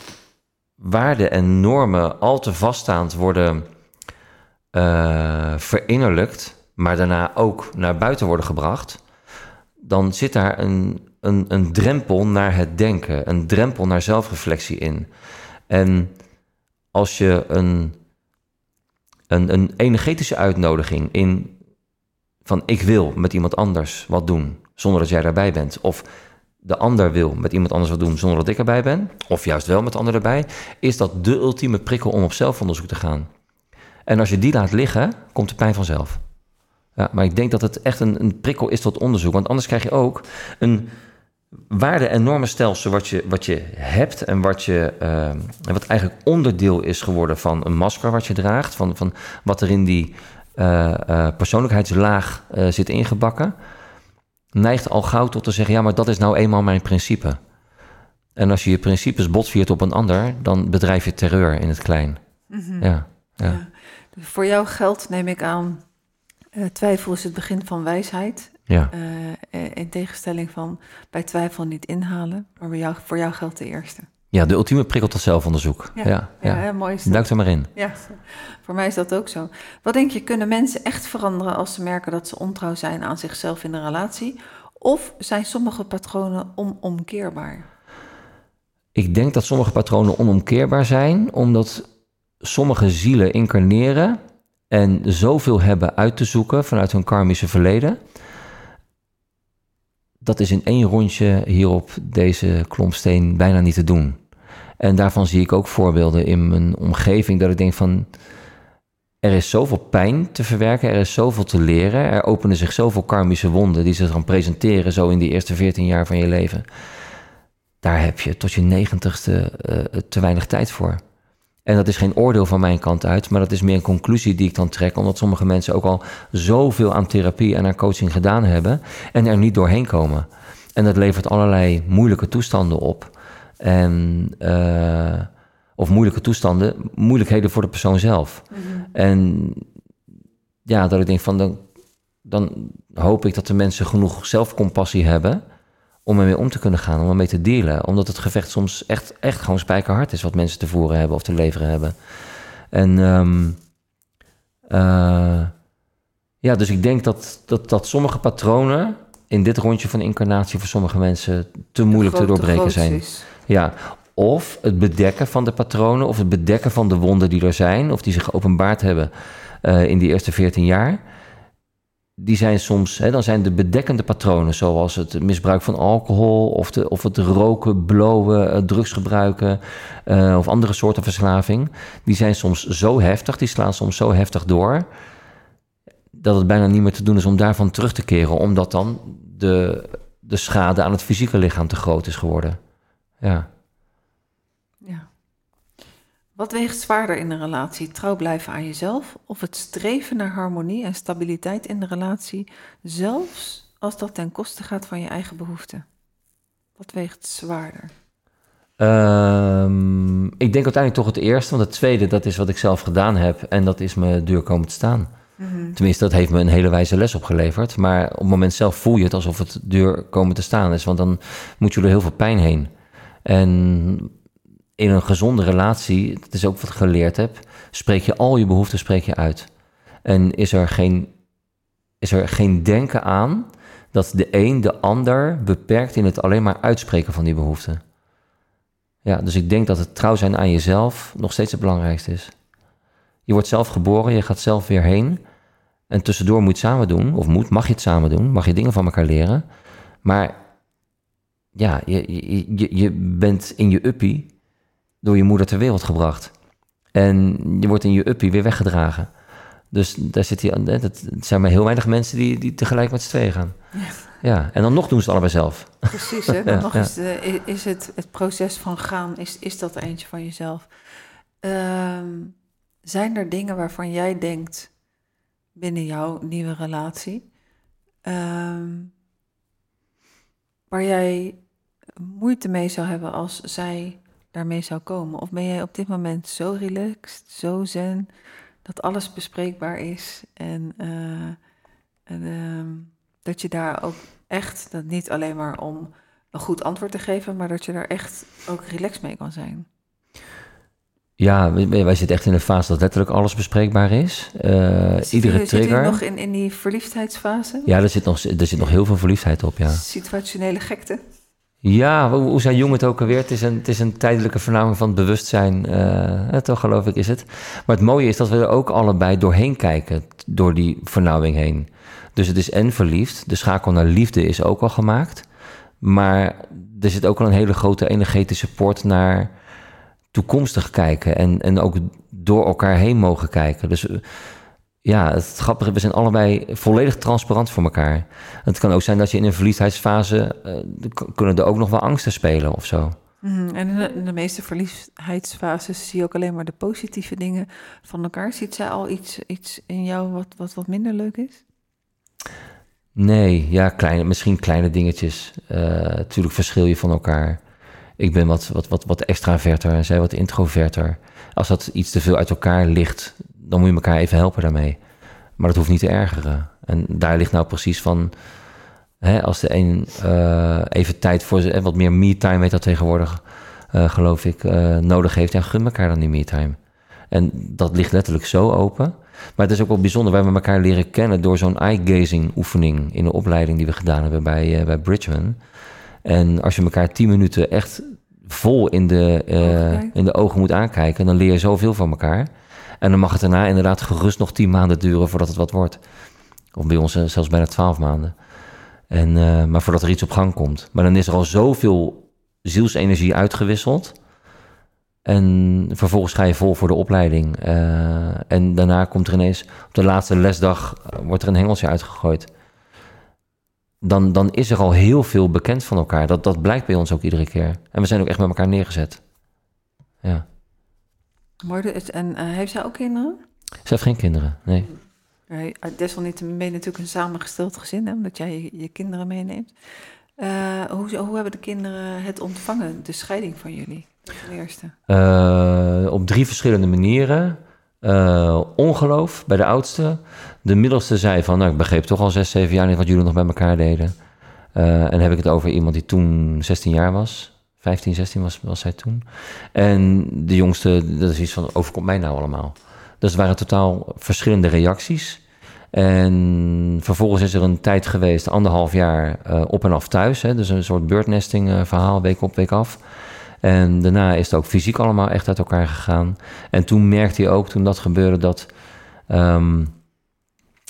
waarden en normen al te vaststaand worden eh verinnerlijkt, maar daarna ook naar buiten worden gebracht, dan zit daar een, een, een drempel naar het denken, een drempel naar zelfreflectie in. En als je een, een, een energetische uitnodiging in van ik wil met iemand anders wat doen zonder dat jij daarbij bent, of de ander wil met iemand anders wat doen zonder dat ik erbij ben, of juist wel met de ander erbij, is dat de ultieme prikkel om op zelfonderzoek te gaan. En als je die laat liggen, komt de pijn vanzelf. Ja, maar ik denk dat het echt een, een prikkel is tot onderzoek. Want anders krijg je ook een waarde- en normenstelsel wat je, wat je hebt en wat, je, eh, wat eigenlijk onderdeel is geworden van een masker wat je draagt, van, van wat er in die eh, eh, persoonlijkheidslaag zit ingebakken, neigt al gauw tot te zeggen, ja, maar dat is nou eenmaal mijn principe. En als je je principes botviert op een ander, dan bedrijf je terreur in het klein. mhm. Ja, ja. Ja. Voor jou geldt, neem ik aan, twijfel is het begin van wijsheid. Ja. Eh, eh, in tegenstelling van bij twijfel niet inhalen. Maar bij jou, voor jou geldt de eerste. Ja, de ultieme prikkel tot zelfonderzoek. Ja, ja, mooi. Duik er maar in. Ja, voor mij is dat ook zo. Wat denk je, kunnen mensen echt veranderen als ze merken dat ze ontrouw zijn aan zichzelf in de relatie? Of zijn sommige patronen onomkeerbaar? Ik denk dat sommige patronen onomkeerbaar zijn, omdat sommige zielen incarneren en zoveel hebben uit te zoeken vanuit hun karmische verleden. Dat is in één rondje hier op deze klompsteen bijna niet te doen. En daarvan zie ik ook voorbeelden in mijn omgeving dat ik denk van er is zoveel pijn te verwerken, er is zoveel te leren, er openen zich zoveel karmische wonden die zich dan presenteren zo in die eerste 14 jaar van je leven. Daar heb je tot je negentigste uh, te weinig tijd voor. En dat is geen oordeel van mijn kant uit, maar dat is meer een conclusie die ik dan trek, omdat sommige mensen ook al zoveel aan therapie en aan coaching gedaan hebben en er niet doorheen komen. En dat levert allerlei moeilijke toestanden op. En, uh, of moeilijke toestanden, moeilijkheden voor de persoon zelf. Mhm. En ja, dat ik denk van dan, dan hoop ik dat de mensen genoeg zelfcompassie hebben om ermee om te kunnen gaan, om ermee te dealen. Omdat het gevecht soms echt, echt gewoon spijkerhard is wat mensen te voeren hebben of te leveren hebben. En um, uh, ja, dus ik denk dat, dat, dat sommige patronen in dit rondje van incarnatie voor sommige mensen te moeilijk te doorbreken zijn. Ja, of het bedekken van de patronen, of het bedekken van de wonden die er zijn, of die zich geopenbaard hebben uh, in die eerste 14 jaar die zijn soms, hè, dan zijn de bedekkende patronen, zoals het misbruik van alcohol of, de, of het roken, blowen, eh, drugs gebruiken uh, of andere soorten verslaving, die zijn soms zo heftig, die slaan soms zo heftig door, dat het bijna niet meer te doen is om daarvan terug te keren, omdat dan de, de schade aan het fysieke lichaam te groot is geworden. Ja. Wat weegt zwaarder in een relatie? Trouw blijven aan jezelf of het streven naar harmonie en stabiliteit in de relatie, zelfs als dat ten koste gaat van je eigen behoeften? Wat weegt zwaarder? Um, ik denk uiteindelijk toch het eerste, want het tweede, dat is wat ik zelf gedaan heb en dat is me duur komen te staan. Mhm. Tenminste, dat heeft me een hele wijze les opgeleverd. Maar op het moment zelf voel je het alsof het duur komen te staan is, want dan moet je er heel veel pijn heen. En in een gezonde relatie, dat is ook wat ik geleerd heb, spreek je al je behoeften spreek je uit. En is er geen, is er geen denken aan dat de een de ander beperkt in het alleen maar uitspreken van die behoeften. Ja, dus ik denk dat het trouw zijn aan jezelf nog steeds het belangrijkste is. Je wordt zelf geboren, je gaat zelf weer heen. En tussendoor moet je het samen doen, of moet, mag je het samen doen, mag je dingen van elkaar leren. Maar ja, je, je, je bent in je uppie door je moeder ter wereld gebracht. En je wordt in je uppie weer weggedragen. Dus daar zit hij dat zijn maar heel weinig mensen die, die tegelijk met z'n tweeën gaan. Ja. ja. en dan nog doen ze het allebei zelf. Precies, hè? Nog is, de, is het, het proces van gaan, is, is dat eentje van jezelf. Ehm, zijn er dingen waarvan jij denkt binnen jouw nieuwe relatie, ehm, waar jij moeite mee zou hebben als zij daarmee zou komen? Of ben jij op dit moment zo relaxed, zo zen, dat alles bespreekbaar is en, uh, en uh, dat je daar ook echt, dat niet alleen maar om een goed antwoord te geven, maar dat je daar echt ook relaxed mee kan zijn? Ja, wij, zitten echt in een fase dat letterlijk alles bespreekbaar is. Uh, iedere je, trigger. Zit nog in, in die verliefdheidsfase? Ja, er zit, nog, er zit nog heel veel verliefdheid op, ja. Situationele gekte? Ja, hoe, zei Jong het ook alweer? Het is een, het is een tijdelijke vernaming van het bewustzijn. Uh, toch geloof ik is het. Maar het mooie is dat we er ook allebei doorheen kijken. Door die vernauwing heen. Dus het is en verliefd. De schakel naar liefde is ook al gemaakt. Maar er zit ook al een hele grote energetische poort naar toekomstig kijken. En, en ook door elkaar heen mogen kijken. Dus ja, het grappige, we zijn allebei volledig transparant voor elkaar. Het kan ook zijn dat je in een verliefdheidsfase, uh, kunnen er ook nog wel angsten spelen of zo. Mm, en in de, in de, meeste verliefdheidsfases zie je ook alleen maar de positieve dingen van elkaar. Ziet zij al iets, iets in jou wat, wat wat minder leuk is? Nee, ja, kleine, misschien kleine dingetjes. Natuurlijk uh, verschil je van elkaar. Ik ben wat, wat, wat, wat extraverter en zij wat introverter. Als dat iets te veel uit elkaar ligt, dan moet je elkaar even helpen daarmee. Maar dat hoeft niet te ergeren. En daar ligt nou precies van... Hè, als de een uh, even tijd voor en wat meer me-time heet dat tegenwoordig, uh, geloof ik, uh, nodig heeft, ja, gun elkaar dan die me-time. En dat ligt letterlijk zo open. Maar het is ook wel bijzonder, wij hebben elkaar leren kennen door zo'n eye-gazing oefening in de opleiding die we gedaan hebben bij, bij Bridgman. En als je elkaar tien minuten echt vol in de, in de ogen moet aankijken, dan leer je zoveel van elkaar. En dan mag het daarna inderdaad gerust nog tien maanden duren voordat het wat wordt. Of bij ons eh, zelfs bijna twaalf maanden. En, uh, maar voordat er iets op gang komt. Maar dan is er al zoveel zielsenergie uitgewisseld. En vervolgens ga je vol voor de opleiding. Eh, en daarna komt er ineens op de laatste lesdag eh, wordt er een hengeltje uitgegooid. Dan, dan is er al heel veel bekend van elkaar. Dat, dat blijkt bij ons ook iedere keer. En we zijn ook echt met elkaar neergezet. Ja. En eh, heeft zij ook kinderen? Ze heeft geen kinderen, nee. Nee, desalniettemin ben je natuurlijk een samengesteld gezin, hè, omdat jij je, je kinderen meeneemt. Eh, hoe, hoe hebben de kinderen het ontvangen, de scheiding van jullie? Ten eerste. Eh, op drie verschillende manieren. Eh, ongeloof bij de oudste. De middelste zei van, nou, ik begreep toch al zes, zeven jaar niet wat jullie nog bij elkaar deden. Eh, en dan heb ik het over iemand die toen 16 jaar was. 15, 16 was, was zij toen. En de jongste, dat is iets van, overkomt mij nou allemaal? Dus waren totaal verschillende reacties. En vervolgens is er een tijd geweest, anderhalf jaar, eh, op en af thuis. Hè, dus een soort birdnesting eh, verhaal, week op, week af. En daarna is het ook fysiek allemaal echt uit elkaar gegaan. En toen merkte hij ook, toen dat gebeurde, dat, ehm,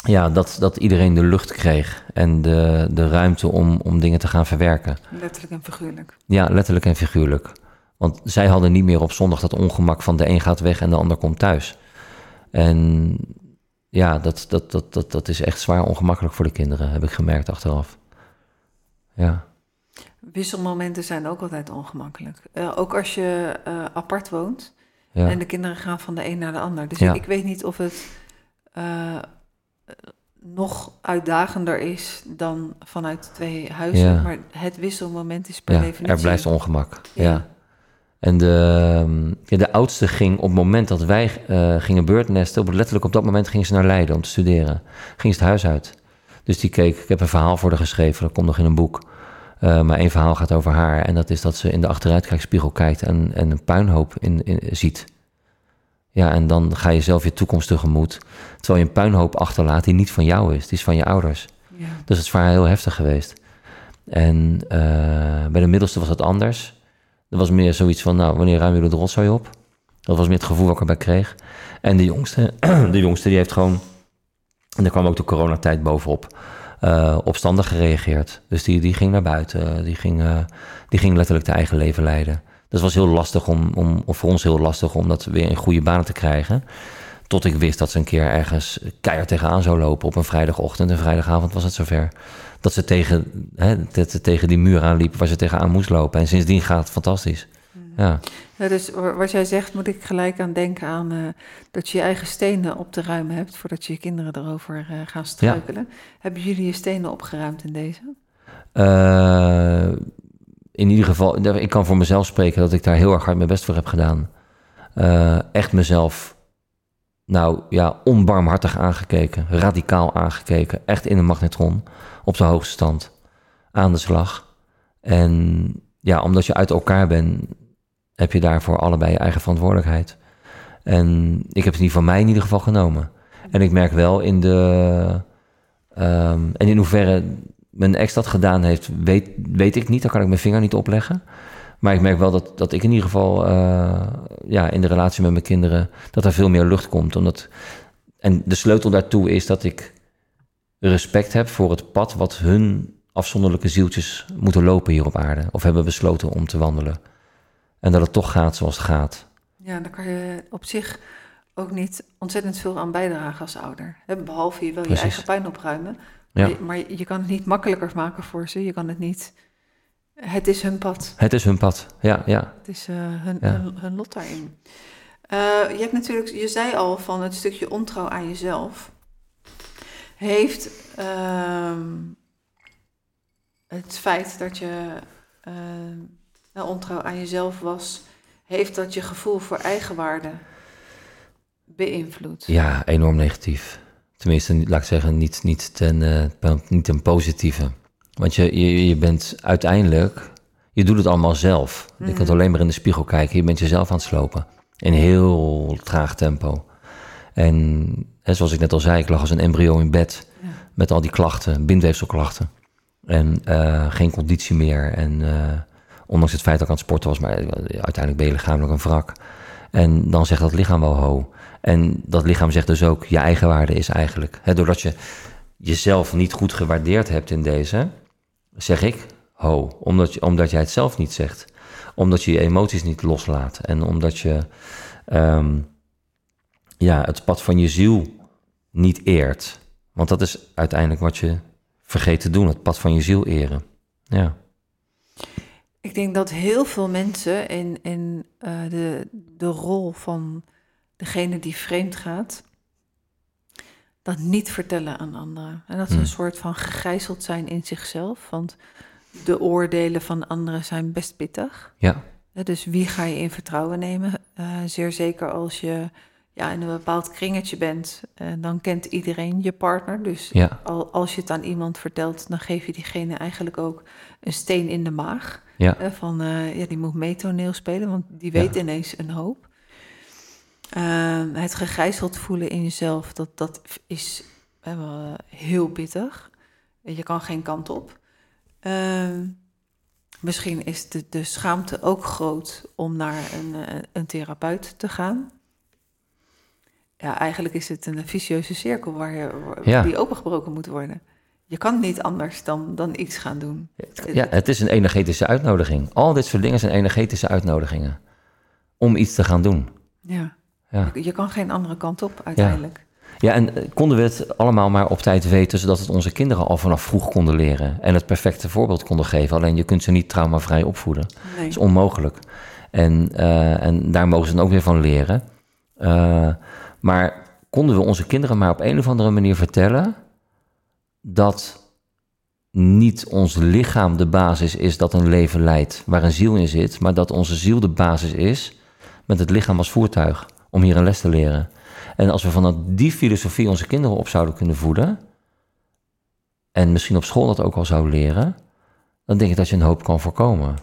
ja, dat, dat iedereen de lucht kreeg. En de, de ruimte om, om dingen te gaan verwerken. Letterlijk en figuurlijk. Ja, letterlijk en figuurlijk. Want zij hadden niet meer op zondag dat ongemak van de een gaat weg en de ander komt thuis. En ja, dat, dat, dat, dat, dat is echt zwaar ongemakkelijk voor de kinderen, heb ik gemerkt achteraf. Ja, Wisselmomenten zijn ook altijd ongemakkelijk. Eh, ook als je eh, apart woont ja. en de kinderen gaan van de een naar de ander. Dus Ja. ik, ik weet niet of het eh, nog uitdagender is dan vanuit twee huizen. Ja. Maar het wisselmoment is per ja definitie... er blijft ongemak. Ja. Ja. En de, ehm, ja, de oudste ging op het moment dat wij eh, gingen beurtnesten, op, letterlijk op dat moment ging ze naar Leiden om te studeren. Ging ze het huis uit. Dus die keek, ik heb een verhaal voor haar geschreven, dat komt nog in een boek. Eh, maar één verhaal gaat over haar. En dat is dat ze in de achteruitkijkspiegel kijkt en, en een puinhoop in, in, ziet. Ja, en dan ga je zelf je toekomst tegemoet. Terwijl je een puinhoop achterlaat die niet van jou is, die is van je ouders. Ja. Dus het is voor haar heel heftig geweest. En eh, bij de middelste was het anders. Er was meer zoiets van, nou, wanneer ruimen jullie de rotzooi op? Dat was meer het gevoel wat ik erbij kreeg. En de jongste, de jongste die heeft gewoon, en er kwam ook de coronatijd bovenop, eh, opstandig gereageerd. Dus die, die ging naar buiten, die ging, eh, die ging letterlijk de eigen leven leiden. Het was heel lastig om, om, of voor ons heel lastig om dat weer in goede banen te krijgen. Tot ik wist dat ze een keer ergens keihard tegenaan zou lopen op een vrijdagochtend. En vrijdagavond was het zover dat ze tegen, hè, dat ze tegen die muur aanliep waar ze tegenaan moest lopen. En sindsdien gaat het fantastisch. Ja, Ja, dus wa- wat jij zegt, moet ik gelijk aan denken aan eh, dat je je eigen stenen op te ruimen hebt voordat je je kinderen erover eh, gaan struikelen. Hebben jullie je stenen opgeruimd in deze? Eh, in ieder geval, ik kan voor mezelf spreken dat ik daar heel erg hard mijn best voor heb gedaan. Eh, echt mezelf, nou ja, onbarmhartig aangekeken, radicaal aangekeken. Echt in een magnetron, op de hoogste stand, aan de slag. En ja, omdat je uit elkaar bent, heb je daarvoor allebei je eigen verantwoordelijkheid. En ik heb het niet van mij in ieder geval genomen. En ik merk wel in de. ehm, en in hoeverre mijn ex dat gedaan heeft, weet, weet ik niet. Daar kan ik mijn vinger niet opleggen. Maar ik merk wel dat, dat ik in ieder geval eh, ja, in de relatie met mijn kinderen... dat er veel meer lucht komt. Omdat, en de sleutel daartoe is dat ik respect heb voor het pad... wat hun afzonderlijke zieltjes moeten lopen hier op aarde. Of hebben besloten om te wandelen. En dat het toch gaat zoals het gaat. Ja, daar kan je op zich ook niet ontzettend veel aan bijdragen als ouder. Behalve je wel je eigen pijn opruimen. Ja. Je- maar je kan het niet makkelijker maken voor ze. Je kan het niet... Het is hun pad. Het is hun pad, ja, ja. Het is eh, hun, Ja. hun, hun lot daarin. Eh, je hebt natuurlijk, je zei al van het stukje ontrouw aan jezelf. Heeft ehm, het feit dat je nou, ontrouw aan jezelf was, heeft dat je gevoel voor eigenwaarde beïnvloed? Ja, enorm negatief. Tenminste, laat ik zeggen, niet, niet, ten, eh, niet ten positieve. Want je, je, je bent uiteindelijk, je doet het allemaal zelf. Je kunt alleen maar in de spiegel kijken. Je bent jezelf aan het slopen. In heel traag tempo. En hè, zoals ik net al zei, ik lag als een embryo in bed. Ja. Met al die klachten, bindweefselklachten. En eh, geen conditie meer. En eh, ondanks het feit dat ik aan het sporten was, maar uiteindelijk ben je lichamelijk een wrak. En dan zegt dat lichaam wel ho. En dat lichaam zegt dus ook, je eigenwaarde is eigenlijk. Doordat je jezelf niet goed gewaardeerd hebt in deze, zeg ik ho. Omdat, je, omdat jij het zelf niet zegt. Omdat je je emoties niet loslaat. En omdat je ehm, ja, het pad van je ziel niet eert. Want dat is uiteindelijk wat je vergeet te doen, het pad van je ziel eren. Ja. Ik denk dat heel veel mensen in, in uh, de, de rol van degene die vreemd gaat, dat niet vertellen aan anderen. En dat ze een Hmm. soort van gegijzeld zijn in zichzelf. Want de oordelen van anderen zijn best pittig. Ja, Dus wie ga je in vertrouwen nemen? Eh, zeer zeker als je ja, in een bepaald kringetje bent, eh, dan kent iedereen je partner. Dus ja, al, als je het aan iemand vertelt, dan geef je diegene eigenlijk ook een steen in de maag. ja, van, eh, ja, die moet meetoneel spelen, want die Ja. weet ineens een hoop. Ehm, het gegijzeld voelen in jezelf, dat, dat is eh, heel pittig. Je kan geen kant op. Ehm, misschien is de, de schaamte ook groot om naar een, eh, een therapeut te gaan. Ja, eigenlijk is het een vicieuze cirkel waar je, waar- Ja. die opengebroken moet worden. Je kan niet anders dan, dan iets gaan doen. ja, het is een energetische uitnodiging. Al dit soort dingen zijn energetische uitnodigingen. Om iets te gaan doen. Ja. Ja. Je, kan geen andere kant op uiteindelijk. Ja, en eh, konden we het allemaal maar op tijd weten, zodat het onze kinderen al vanaf vroeg konden leren en het perfecte voorbeeld konden geven. Alleen je kunt ze niet traumavrij opvoeden. Nee. Dat is onmogelijk. En, eh, en daar mogen ze dan ook weer van leren. Eh, maar konden we onze kinderen maar op een of andere manier vertellen dat niet ons lichaam de basis is dat een leven leidt waar een ziel in zit, maar dat onze ziel de basis is met het lichaam als voertuig om hier een les te leren. En als we vanuit die filosofie onze kinderen op zouden kunnen voeden, en misschien op school dat ook al zou leren, dan denk ik dat je een hoop kan voorkomen.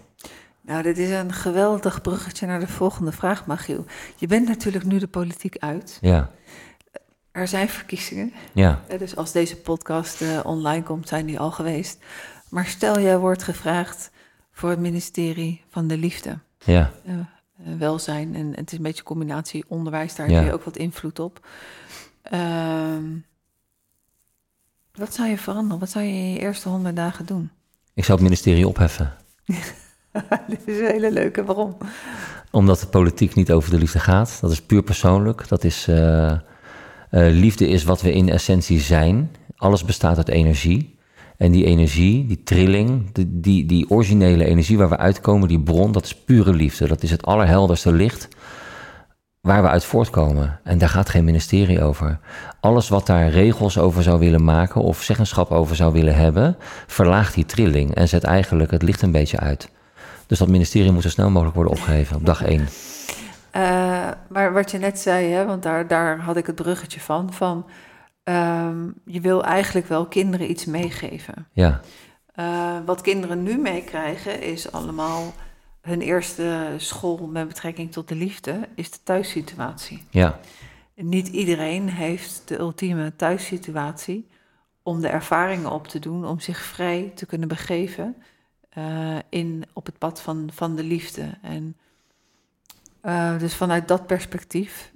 Nou, dit is een geweldig bruggetje naar de volgende vraag, Magiel. Je bent natuurlijk nu de politiek uit. Ja, Er zijn verkiezingen. ja, hè, Dus als deze podcast eh, online komt, zijn die al geweest. Maar stel, jij wordt gevraagd voor het ministerie van de Liefde. ja. eh, eh, welzijn en het is een beetje een combinatie onderwijs, daar Ja. heb je ook wat invloed op. Ehm, wat zou je veranderen? Wat zou je in je eerste honderd dagen doen? Ik zou het ministerie opheffen. Dit is een hele leuke. Waarom? Omdat de politiek niet over de liefde gaat. Dat is puur persoonlijk. Dat is, eh, eh, liefde is wat we in essentie zijn. Alles bestaat uit energie. En die energie, die trilling, die, die, originele energie waar we uitkomen, die bron, dat is pure liefde. Dat is het allerhelderste licht waar we uit voortkomen. En daar gaat geen ministerie over. Alles wat daar regels over zou willen maken of zeggenschap over zou willen hebben, verlaagt die trilling en zet eigenlijk het licht een beetje uit. Dus dat ministerie moet zo snel mogelijk worden opgeheven op dag één. Eh, maar wat je net zei, hè, want daar, daar had ik het bruggetje van, van ehm, je wil eigenlijk wel kinderen iets meegeven. Ja, Eh, wat kinderen nu meekrijgen is allemaal hun eerste school met betrekking tot de liefde, is de thuissituatie. ja, Niet iedereen heeft de ultieme thuissituatie om de ervaringen op te doen, om zich vrij te kunnen begeven eh, in, op het pad van, van de liefde. En eh, dus vanuit dat perspectief,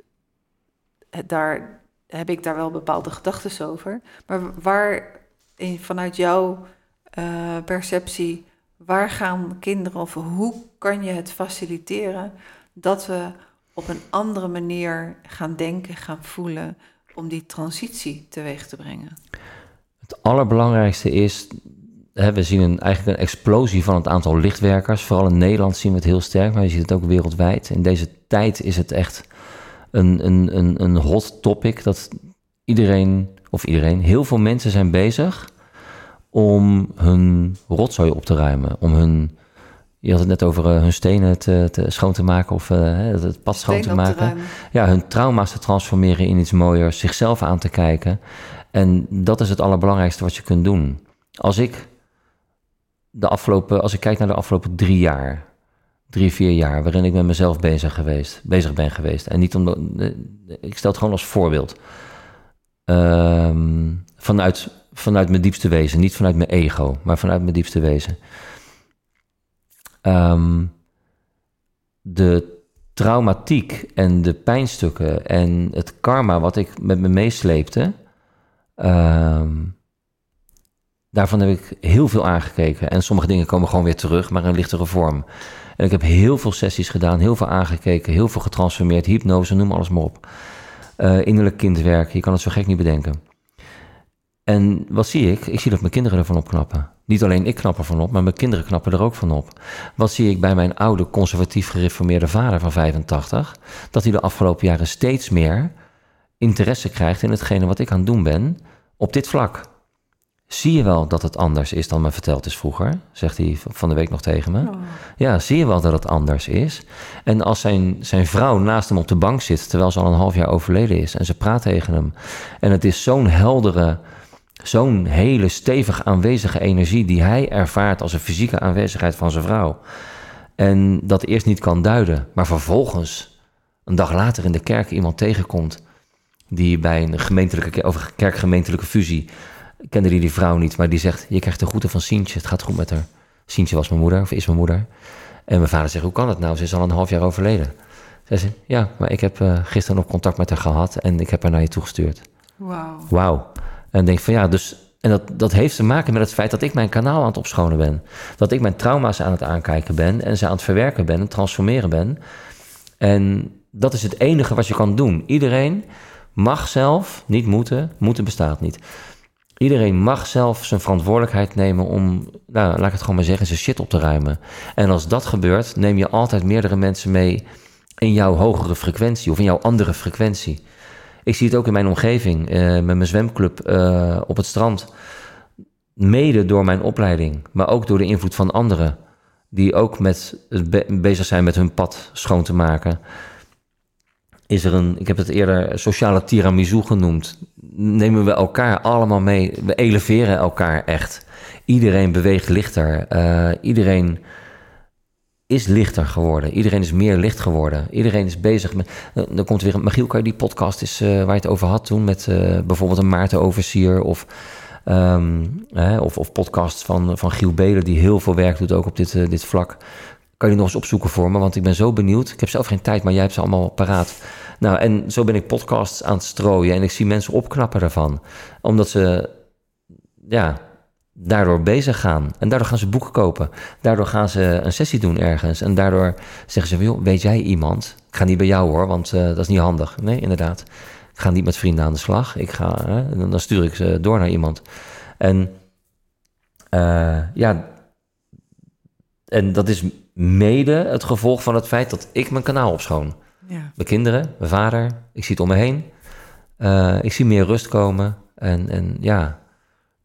daar heb ik daar wel bepaalde gedachten over. Maar waar, in, vanuit jouw eh, perceptie, waar gaan kinderen of hoe kan je het faciliteren dat we op een andere manier gaan denken, gaan voelen om die transitie teweeg te brengen? het allerbelangrijkste is, we zien een, eigenlijk een explosie van het aantal lichtwerkers. Vooral in Nederland zien we het heel sterk, maar je ziet het ook wereldwijd. In deze tijd is het echt een, een, een, een hot topic dat iedereen, of iedereen, heel veel mensen zijn bezig om hun rotzooi op te ruimen. Om hun, je had het net over eh, hun stenen te, te, schoon te maken of eh, het- het pad schoon te maken. ja, hun trauma's te transformeren in iets mooiers, zichzelf aan te kijken. En dat is het allerbelangrijkste wat je kunt doen. Als ik de afgelopen, als ik kijk naar de afgelopen drie jaar, drie, vier jaar, waarin ik met mezelf bezig geweest, bezig ben geweest. En niet omdat, ik stel het gewoon als voorbeeld. Ehm, vanuit, vanuit mijn diepste wezen, niet vanuit mijn ego, maar vanuit mijn diepste wezen. Ehm, de traumatiek en de pijnstukken en het karma wat ik met me meesleepte, ehm, daarvan heb ik heel veel aangekeken. En sommige dingen komen gewoon weer terug, maar in lichtere vorm. En ik heb heel veel sessies gedaan, heel veel aangekeken, heel veel getransformeerd, hypnose, noem alles maar op. Uh, innerlijk kindwerk, je kan het zo gek niet bedenken. En wat zie ik? Ik zie dat mijn kinderen ervan opknappen. Niet alleen ik knap ervan op, maar mijn kinderen knappen er ook van op. Wat zie ik bij mijn oude conservatief gereformeerde vader van 85? Dat hij de afgelopen jaren steeds meer interesse krijgt in hetgene wat ik aan het doen ben op dit vlak. Zie je wel dat het anders is dan me verteld is vroeger? Zegt hij van de week nog tegen me. Oh. Ja, zie je wel dat het anders is? En als zijn, zijn vrouw naast hem op de bank zit, terwijl ze al een half jaar overleden is, en ze praat tegen hem. En het is zo'n heldere, zo'n hele stevig aanwezige energie die hij ervaart als een fysieke aanwezigheid van zijn vrouw. En dat eerst niet kan duiden, maar vervolgens, een dag later in de kerk, iemand tegenkomt die bij een gemeentelijke, over kerkgemeentelijke fusie kende die die vrouw niet, maar die zegt: Je krijgt de groeten van Sientje, het gaat goed met haar. Sientje was mijn moeder, of is mijn moeder. En mijn vader zegt: Hoe kan het nou? Ze is al een half jaar overleden. Zij zegt: Ja, maar ik heb uh, gisteren nog contact met haar gehad en ik heb haar naar je toegestuurd. Wauw. Wauw. En denk van ja, dus. En dat, dat heeft te maken met het feit dat ik mijn kanaal aan het opschonen ben. Dat ik mijn trauma's aan het aankijken ben en ze aan het verwerken ben en transformeren ben. En dat is het enige wat je kan doen. Iedereen mag zelf, niet moeten, moeten bestaat niet. Iedereen mag zelf zijn verantwoordelijkheid nemen om, nou, laat ik het gewoon maar zeggen, zijn shit op te ruimen. En als dat gebeurt, neem je altijd meerdere mensen mee in jouw hogere frequentie of in jouw andere frequentie. Ik zie het ook in mijn omgeving, uh, met mijn zwemclub uh, op het strand. Mede door mijn opleiding, maar ook door de invloed van anderen. Die ook met, bezig zijn met hun pad schoon te maken is er een, ik heb het eerder sociale tiramisu genoemd. Nemen we elkaar allemaal mee. We eleveren elkaar echt. Iedereen beweegt lichter. Uh, iedereen is lichter geworden. Iedereen is meer licht geworden. Iedereen is bezig met. Uh, dan komt weer een. Michiel, kan je die podcast is uh, waar je het over had toen? Met bijvoorbeeld een Maarten Oversier of. Um, of, of podcasts van, van Giel Belen, die heel veel werk doet ook op dit, dit vlak. Kan je nog eens opzoeken voor me? Want ik ben zo benieuwd. Ik heb zelf geen tijd, maar jij hebt ze allemaal paraat. Nou, en zo ben ik podcasts aan het strooien. En ik zie mensen opknappen daarvan. Omdat ze, ja, daardoor bezig gaan. En daardoor gaan ze boeken kopen. Daardoor gaan ze een sessie doen ergens. En daardoor zeggen ze, weet jij iemand? Ik ga niet bij jou hoor, want uh, dat is niet handig. Nee, inderdaad. Ik ga niet met vrienden aan de slag. Ik ga, dan stuur ik ze door naar iemand. En uh, ja, en dat is mede het gevolg van het feit dat ik mijn kanaal opschoon. Ja. Mijn kinderen, mijn vader, ik zie het om me heen. Uh, ik zie meer rust komen. En, en ja,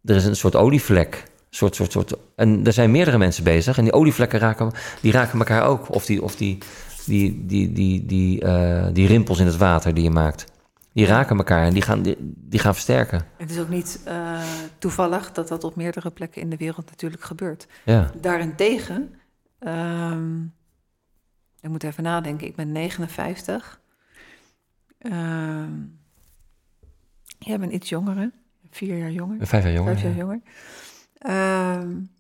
er is een soort olievlek. Soort, soort, soort, en er zijn meerdere mensen bezig. En die olievlekken raken, die raken elkaar ook. Of die, of die, die, die, die, die, uh, die rimpels in het water die je maakt. Die raken elkaar en die gaan, die, die gaan versterken. Het is ook niet uh, toevallig dat dat op meerdere plekken in de wereld natuurlijk gebeurt. Ja. Daarentegen Um, ik moet even nadenken, ik ben 59. Um, jij bent iets jonger, Vier jaar jonger. Vijf jaar jonger. Vijf jaar jonger. Um,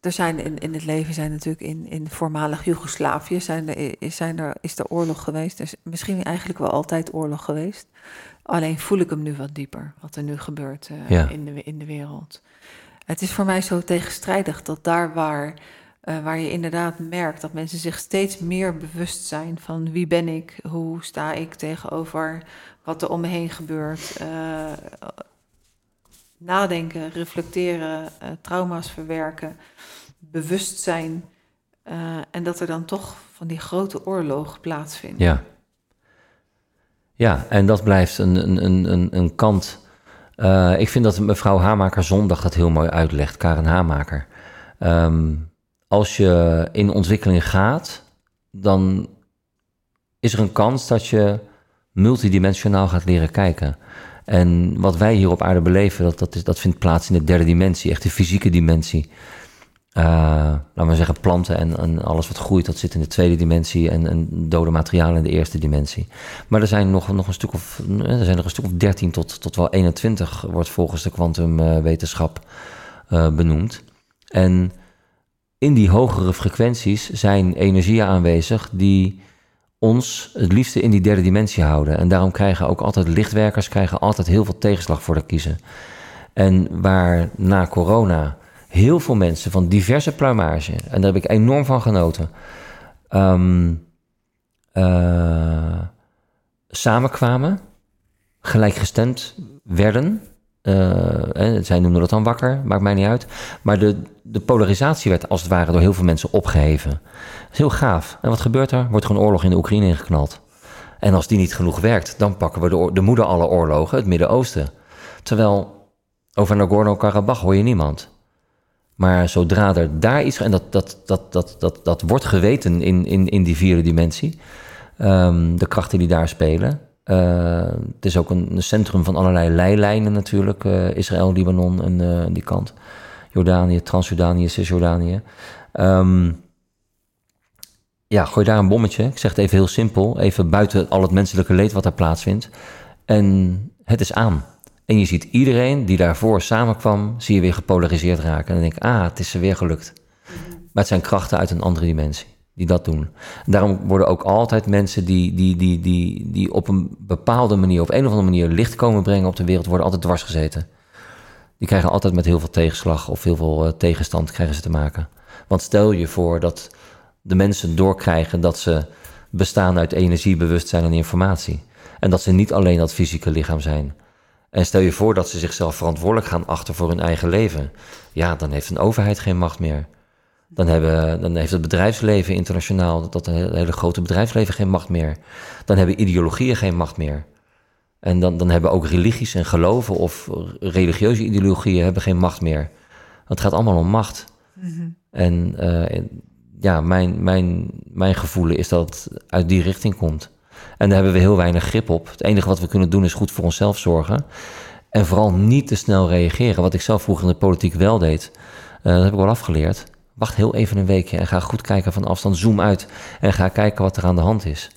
er zijn in, in het leven zijn natuurlijk in, in voormalig Joegoslavië zijn er, zijn er, is er oorlog geweest. Er is misschien eigenlijk wel altijd oorlog geweest. Alleen voel ik hem nu wat dieper, wat er nu gebeurt uh, ja. in, de, in de wereld. Het is voor mij zo tegenstrijdig dat daar waar uh, waar je inderdaad merkt dat mensen zich steeds meer bewust zijn van wie ben ik, hoe sta ik tegenover wat er om me heen gebeurt. Uh, nadenken, reflecteren, uh, trauma's verwerken, bewust zijn. en dat er dan toch van die grote oorlog plaatsvindt. Ja. Ja, en dat blijft een, een, een, een kant. ik vind dat mevrouw Hamaker zondag dat heel mooi uitlegt, Karen Hamaker. Um, als je in ontwikkeling gaat, dan is er een kans dat je multidimensionaal gaat leren kijken. En wat wij hier op aarde beleven, dat, dat, is, dat vindt plaats in de derde dimensie, echt de fysieke dimensie. Uh, laten we zeggen, planten en, en, alles wat groeit, dat zit in de tweede dimensie en, en dode materialen in de eerste dimensie. Maar er zijn nog, nog een stuk of, er zijn er een stuk of 13 tot, tot wel 21, wordt volgens de kwantumwetenschap uh, benoemd. En in die hogere frequenties zijn energieën aanwezig die ons het liefste in die derde dimensie houden. En daarom krijgen ook altijd lichtwerkers krijgen altijd heel veel tegenslag voor de kiezen. En waar na corona heel veel mensen van diverse pluimage, en daar heb ik enorm van genoten, ehm, eh, samenkwamen, gelijkgestemd werden. Uh, zij noemden dat dan wakker, maakt mij niet uit. Maar de, de polarisatie werd als het ware door heel veel mensen opgeheven. Is heel gaaf. En wat gebeurt er? Wordt gewoon oorlog in de Oekraïne ingeknald. En als die niet genoeg werkt, dan pakken we de, de moeder alle oorlogen, het Midden-Oosten. Terwijl over Nagorno-Karabakh hoor je niemand. Maar zodra er daar iets... En dat, dat, dat, dat, dat, dat wordt geweten in, in, in die vierde dimensie. Um, de krachten die daar spelen. Uh, het is ook een, centrum van allerlei leilijnen natuurlijk. Uh, Israël, Libanon en uh, die kant. Jordanië, Transjordanië, Cisjordanië. Um, ja, gooi daar een bommetje. Ik zeg het even heel simpel. Even buiten al het menselijke leed wat daar plaatsvindt. En het is aan. En je ziet iedereen die daarvoor samenkwam, zie je weer gepolariseerd raken. En dan denk ik, ah, het is er weer gelukt. Maar het zijn krachten uit een andere dimensie die dat doen. En daarom worden ook altijd mensen die, die, die, die, die op een bepaalde manier, op een of andere manier licht komen brengen op de wereld, worden altijd dwars gezeten. Die krijgen altijd met heel veel tegenslag of heel veel uh, tegenstand krijgen ze te maken. Want stel je voor dat de mensen doorkrijgen dat ze bestaan uit energie, bewustzijn en informatie. En dat ze niet alleen dat fysieke lichaam zijn. En stel je voor dat ze zichzelf verantwoordelijk gaan achter voor hun eigen leven. Ja, dan heeft een overheid geen macht meer. Dan, hebben, dan heeft het bedrijfsleven internationaal, dat hele grote bedrijfsleven, geen macht meer. Dan hebben ideologieën geen macht meer. En dan, dan hebben ook religies en geloven of religieuze ideologieën hebben geen macht meer. Het gaat allemaal om macht. Mm En uh, ja, mijn, mijn, mijn gevoel is dat het uit die richting komt. En daar hebben we heel weinig grip op. Het enige wat we kunnen doen is goed voor onszelf zorgen. En vooral niet te snel reageren. Wat ik zelf vroeger in de politiek wel deed. Uh, dat heb ik wel afgeleerd. Wacht heel even een weekje en ga goed kijken van afstand. Zoom uit en ga kijken wat er aan de hand is.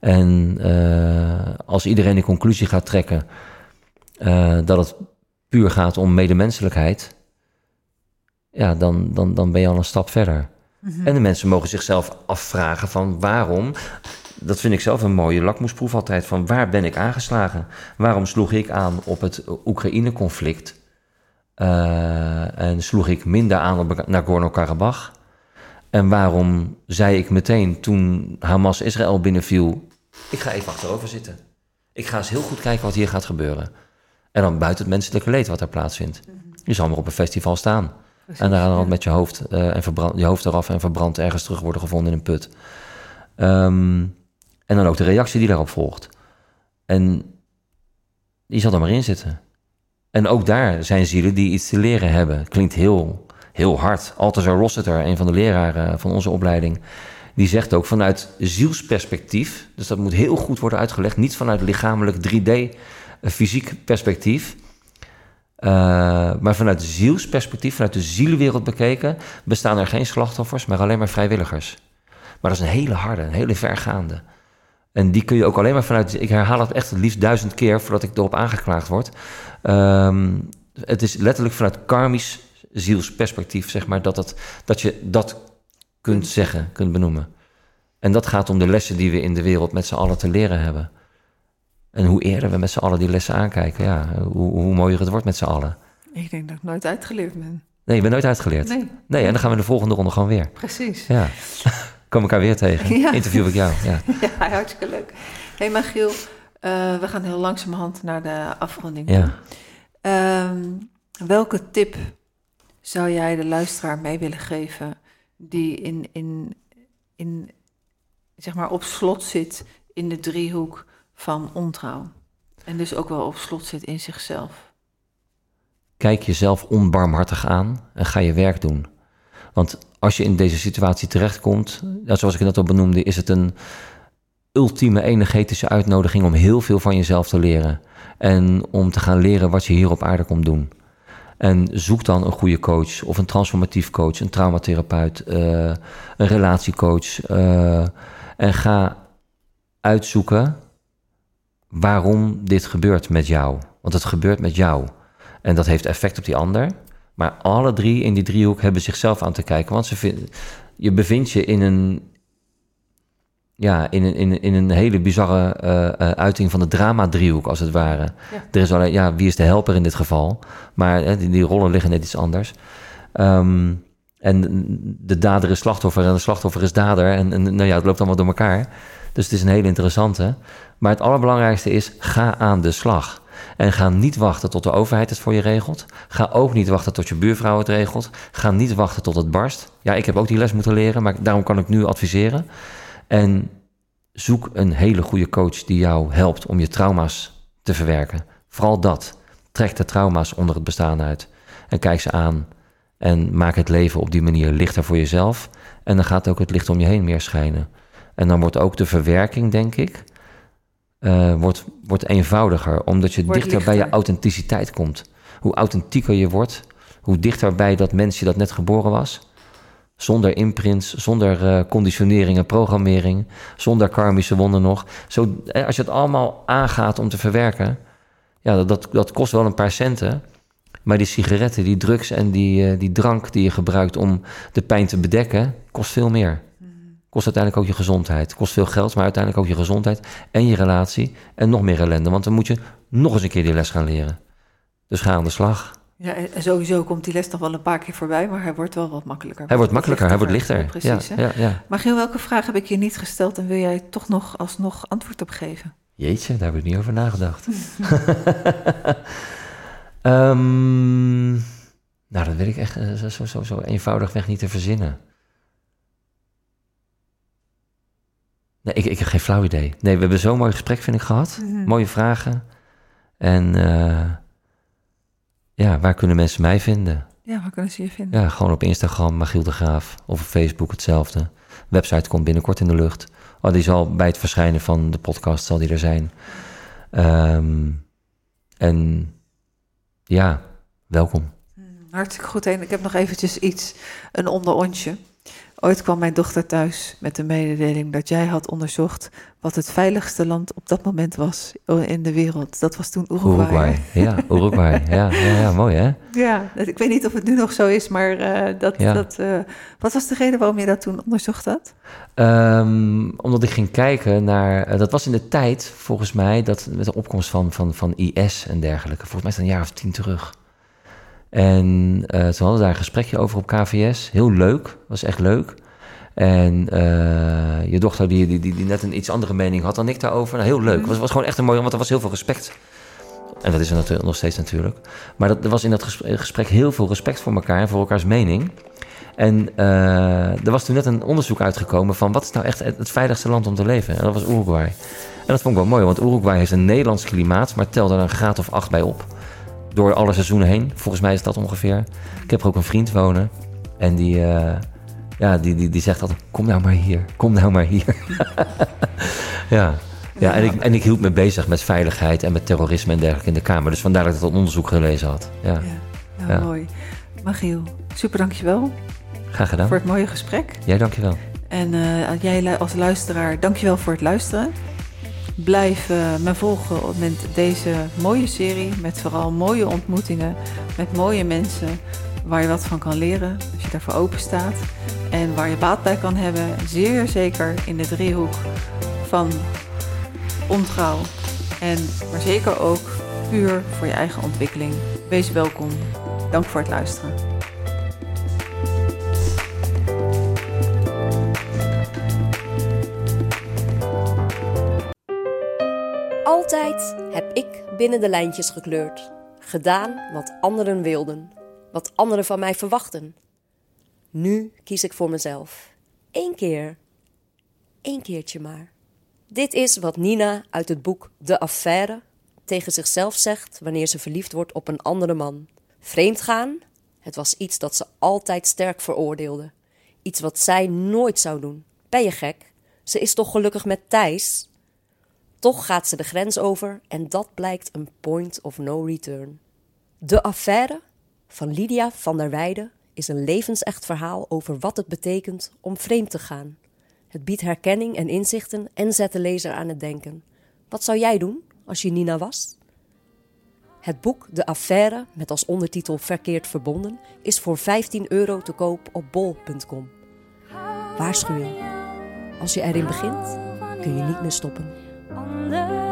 En uh, als iedereen de conclusie gaat trekken uh, dat het puur gaat om medemenselijkheid, ja, dan, dan, dan ben je al een stap verder. En de mensen mogen zichzelf afvragen van waarom. Dat vind ik zelf een mooie lakmoesproef altijd. Van waar ben ik aangeslagen? Waarom sloeg ik aan op het Oekraïne-conflict? Uh, en sloeg ik minder aan op Nagorno-Karabakh? En waarom zei ik meteen toen Hamas Israël binnenviel... ik ga even achterover zitten. Ik ga eens heel goed kijken wat hier gaat gebeuren. En dan buiten het menselijke leed wat er plaatsvindt. Je zal maar op een festival staan en daar dan met je hoofd, uh, en verbrand, je hoofd eraf en verbrand ergens terug worden gevonden in een put. Um, en dan ook de reactie die daarop volgt. En die zal er maar in zitten. En ook daar zijn zielen die iets te leren hebben. Klinkt heel, heel hard. Althazar Rossiter, een van de leraren van onze opleiding, die zegt ook vanuit zielsperspectief, dus dat moet heel goed worden uitgelegd, niet vanuit lichamelijk 3D eh, fysiek perspectief, uh, maar vanuit zielsperspectief, vanuit de zielwereld bekeken, bestaan er geen slachtoffers, maar alleen maar vrijwilligers. Maar dat is een hele harde, een hele vergaande. En die kun je ook alleen maar vanuit. Ik herhaal het echt het liefst duizend keer voordat ik erop aangeklaagd word. Um, het is letterlijk vanuit karmisch zielsperspectief, zeg maar, dat, het, dat je dat kunt zeggen, kunt benoemen. En dat gaat om de lessen die we in de wereld met z'n allen te leren hebben. En hoe eerder we met z'n allen die lessen aankijken, ja, hoe, hoe mooier het wordt met z'n allen. Ik denk dat ik nooit uitgeleerd ben. Nee, je bent nooit uitgeleerd. Nee. Nee, en dan gaan we de volgende ronde gewoon weer. Precies. Ja. Kom elkaar weer tegen. Ja. Interview ik jou. Ja, Ja, hartstikke leuk. Hé, hey, Magiel, uh, we gaan heel langzamerhand naar de afronding. ja. Um, welke tip zou jij de luisteraar mee willen geven die in, in, in, zeg maar op slot zit in de driehoek van ontrouw? En dus ook wel op slot zit in zichzelf. Kijk jezelf onbarmhartig aan en ga je werk doen. Want als je in deze situatie terechtkomt, zoals ik net al benoemde, is het een ultieme energetische uitnodiging om heel veel van jezelf te leren. En om te gaan leren wat je hier op aarde komt doen. En zoek dan een goede coach of een transformatief coach, een traumatherapeut, uh, een relatiecoach. Uh, en ga uitzoeken waarom dit gebeurt met jou. Want het gebeurt met jou. En dat heeft effect op die ander. Maar alle drie in die driehoek hebben zichzelf aan te kijken. Want ze vinden, je bevindt je in een, ja, in, een- in, in een hele bizarre eh, eh, uiting van de drama-driehoek, als het ware. Ja. Er is alleen, ja, wie is de helper in dit geval? Maar hè, die, die rollen liggen net iets anders. Ehm, en de dader is slachtoffer en de slachtoffer is dader. En, en nou ja, het loopt allemaal door elkaar. Dus het is een hele interessante. Maar het allerbelangrijkste is, ga aan de slag. En ga niet wachten tot de overheid het voor je regelt. Ga ook niet wachten tot je buurvrouw het regelt. Ga niet wachten tot het barst. Ja, ik heb ook die les moeten leren, maar daarom kan ik nu adviseren. En zoek een hele goede coach die jou helpt om je trauma's te verwerken. Vooral dat. Trek de trauma's onder het bestaan uit. En kijk ze aan. En maak het leven op die manier lichter voor jezelf. En dan gaat ook het licht om je heen meer schijnen. En dan wordt ook de verwerking, denk ik, eh, wordt, wordt eenvoudiger. Omdat je Wordt dichter bij je authenticiteit komt. Hoe authentieker je wordt, hoe dichter bij dat mensje dat net geboren was. Zonder imprints, zonder eh, conditionering en programmering, zonder karmische wonden nog. Zo, eh, als je het allemaal aangaat om te verwerken, ja, dat- dat, dat kost wel een paar centen. Maar die sigaretten, die drugs en die, die drank die je gebruikt om de pijn te bedekken, kost veel meer. Kost uiteindelijk ook je gezondheid. Kost veel geld, maar uiteindelijk ook je gezondheid en je relatie. En nog meer ellende, want dan moet je nog eens een keer die les gaan leren. Dus ga aan de slag. Ja, en sowieso komt die les nog wel een paar keer voorbij, maar hij wordt wel wat makkelijker. Hij wordt makkelijker, hij wordt lichter. Precies, ja, ja, ja. Maar Giel, welke vraag heb ik je niet gesteld en wil jij toch nog alsnog antwoord op geven? Jeetje, daar heb ik niet over nagedacht. Ehm, nou, dat weet ik echt eh, zo, zo, zo, zo eenvoudigweg niet te verzinnen. Nee, ik, ik heb geen flauw idee. Nee, we hebben zo'n mooi gesprek, vind ik, gehad. Mooie vragen. En eh, ja, waar kunnen mensen mij vinden? Ja, waar kunnen ze je vinden? Ja, gewoon op Instagram, Magiel de Graaf. Of op Facebook hetzelfde. Website komt binnenkort in de lucht. Oh, die zal bij het verschijnen van de podcast zal die er zijn. Ehm, en ja, welkom. Hartstikke goed. En ik heb nog eventjes iets, een onderontje. Ooit kwam mijn dochter thuis met de mededeling dat jij had onderzocht wat het veiligste land op dat moment was in de wereld. Dat was toen Uruguay. Uruguay. Ja, Uruguay. Ja, ja, ja, mooi hè? Ja, ik weet niet of het nu nog zo is, maar eh, dat, Ja. dat, eh, wat was de reden waarom je dat toen onderzocht had? Ehm, omdat ik ging kijken naar. eh, dat was in de tijd, volgens mij, dat met de opkomst van, van, van IS en dergelijke. Volgens mij is dat een jaar of tien terug. En eh, toen hadden we daar een gesprekje over op KVS. Heel leuk, was echt leuk. En eh, je dochter, die, die, die, die net een iets andere mening had dan ik daarover. Nou, heel leuk. Het was, was gewoon echt een mooi, want er was heel veel respect. En dat is er natuurlijk nog steeds natuurlijk. Maar dat, er was in dat gesprek, gesprek heel veel respect voor elkaar en voor elkaars mening. En eh, er was toen net een onderzoek uitgekomen van wat is nou echt het, veiligste land om te leven. En dat was Uruguay. En dat vond ik wel mooi, want Uruguay heeft een Nederlands klimaat, maar telt er een graad of acht bij op. Door alle seizoenen heen. Volgens mij is dat ongeveer. Ik heb er ook een vriend wonen. En die, eh, ja, die, die, die zegt altijd, kom nou maar hier. Kom nou maar hier. ja. Ja, en ik, en ik hield me bezig met veiligheid en met terrorisme en dergelijke in de Kamer. Dus vandaar dat ik dat onderzoek gelezen had. Ja, Ja, nou, Ja. mooi. Magiel, super dankjewel graag gedaan. voor het mooie gesprek. Jij dankjewel. En eh, jij als luisteraar, dankjewel voor het luisteren. Blijf me volgen met deze mooie serie. Met vooral mooie ontmoetingen. Met mooie mensen waar je wat van kan leren. Als je daarvoor open staat. En waar je baat bij kan hebben. Zeer zeker in de driehoek van ontrouw. En maar zeker ook puur voor je eigen ontwikkeling. Wees welkom. Dank voor het luisteren. Binnen de lijntjes gekleurd. Gedaan wat anderen wilden. Wat anderen van mij verwachten. Nu kies ik voor mezelf. Eén keer. Eén keertje maar. Dit is wat Nina uit het boek De Affaire tegen zichzelf zegt wanneer ze verliefd wordt op een andere man. Vreemdgaan? Het was iets dat ze altijd sterk veroordeelde. Iets wat zij nooit zou doen. Ben je gek? Ze is toch gelukkig met Thijs? Toch gaat ze de grens over en dat blijkt een point of no return. De affaire van Lydia van der Weijden is een levensecht verhaal over wat het betekent om vreemd te gaan. Het biedt herkenning en inzichten en zet de lezer aan het denken. Wat zou jij doen als je Nina was? Het boek De Affaire, met als ondertitel Verkeerd Verbonden, is voor 15 euro te koop op bol.com. Waarschuwing. Als je erin begint, kun je niet meer stoppen. love.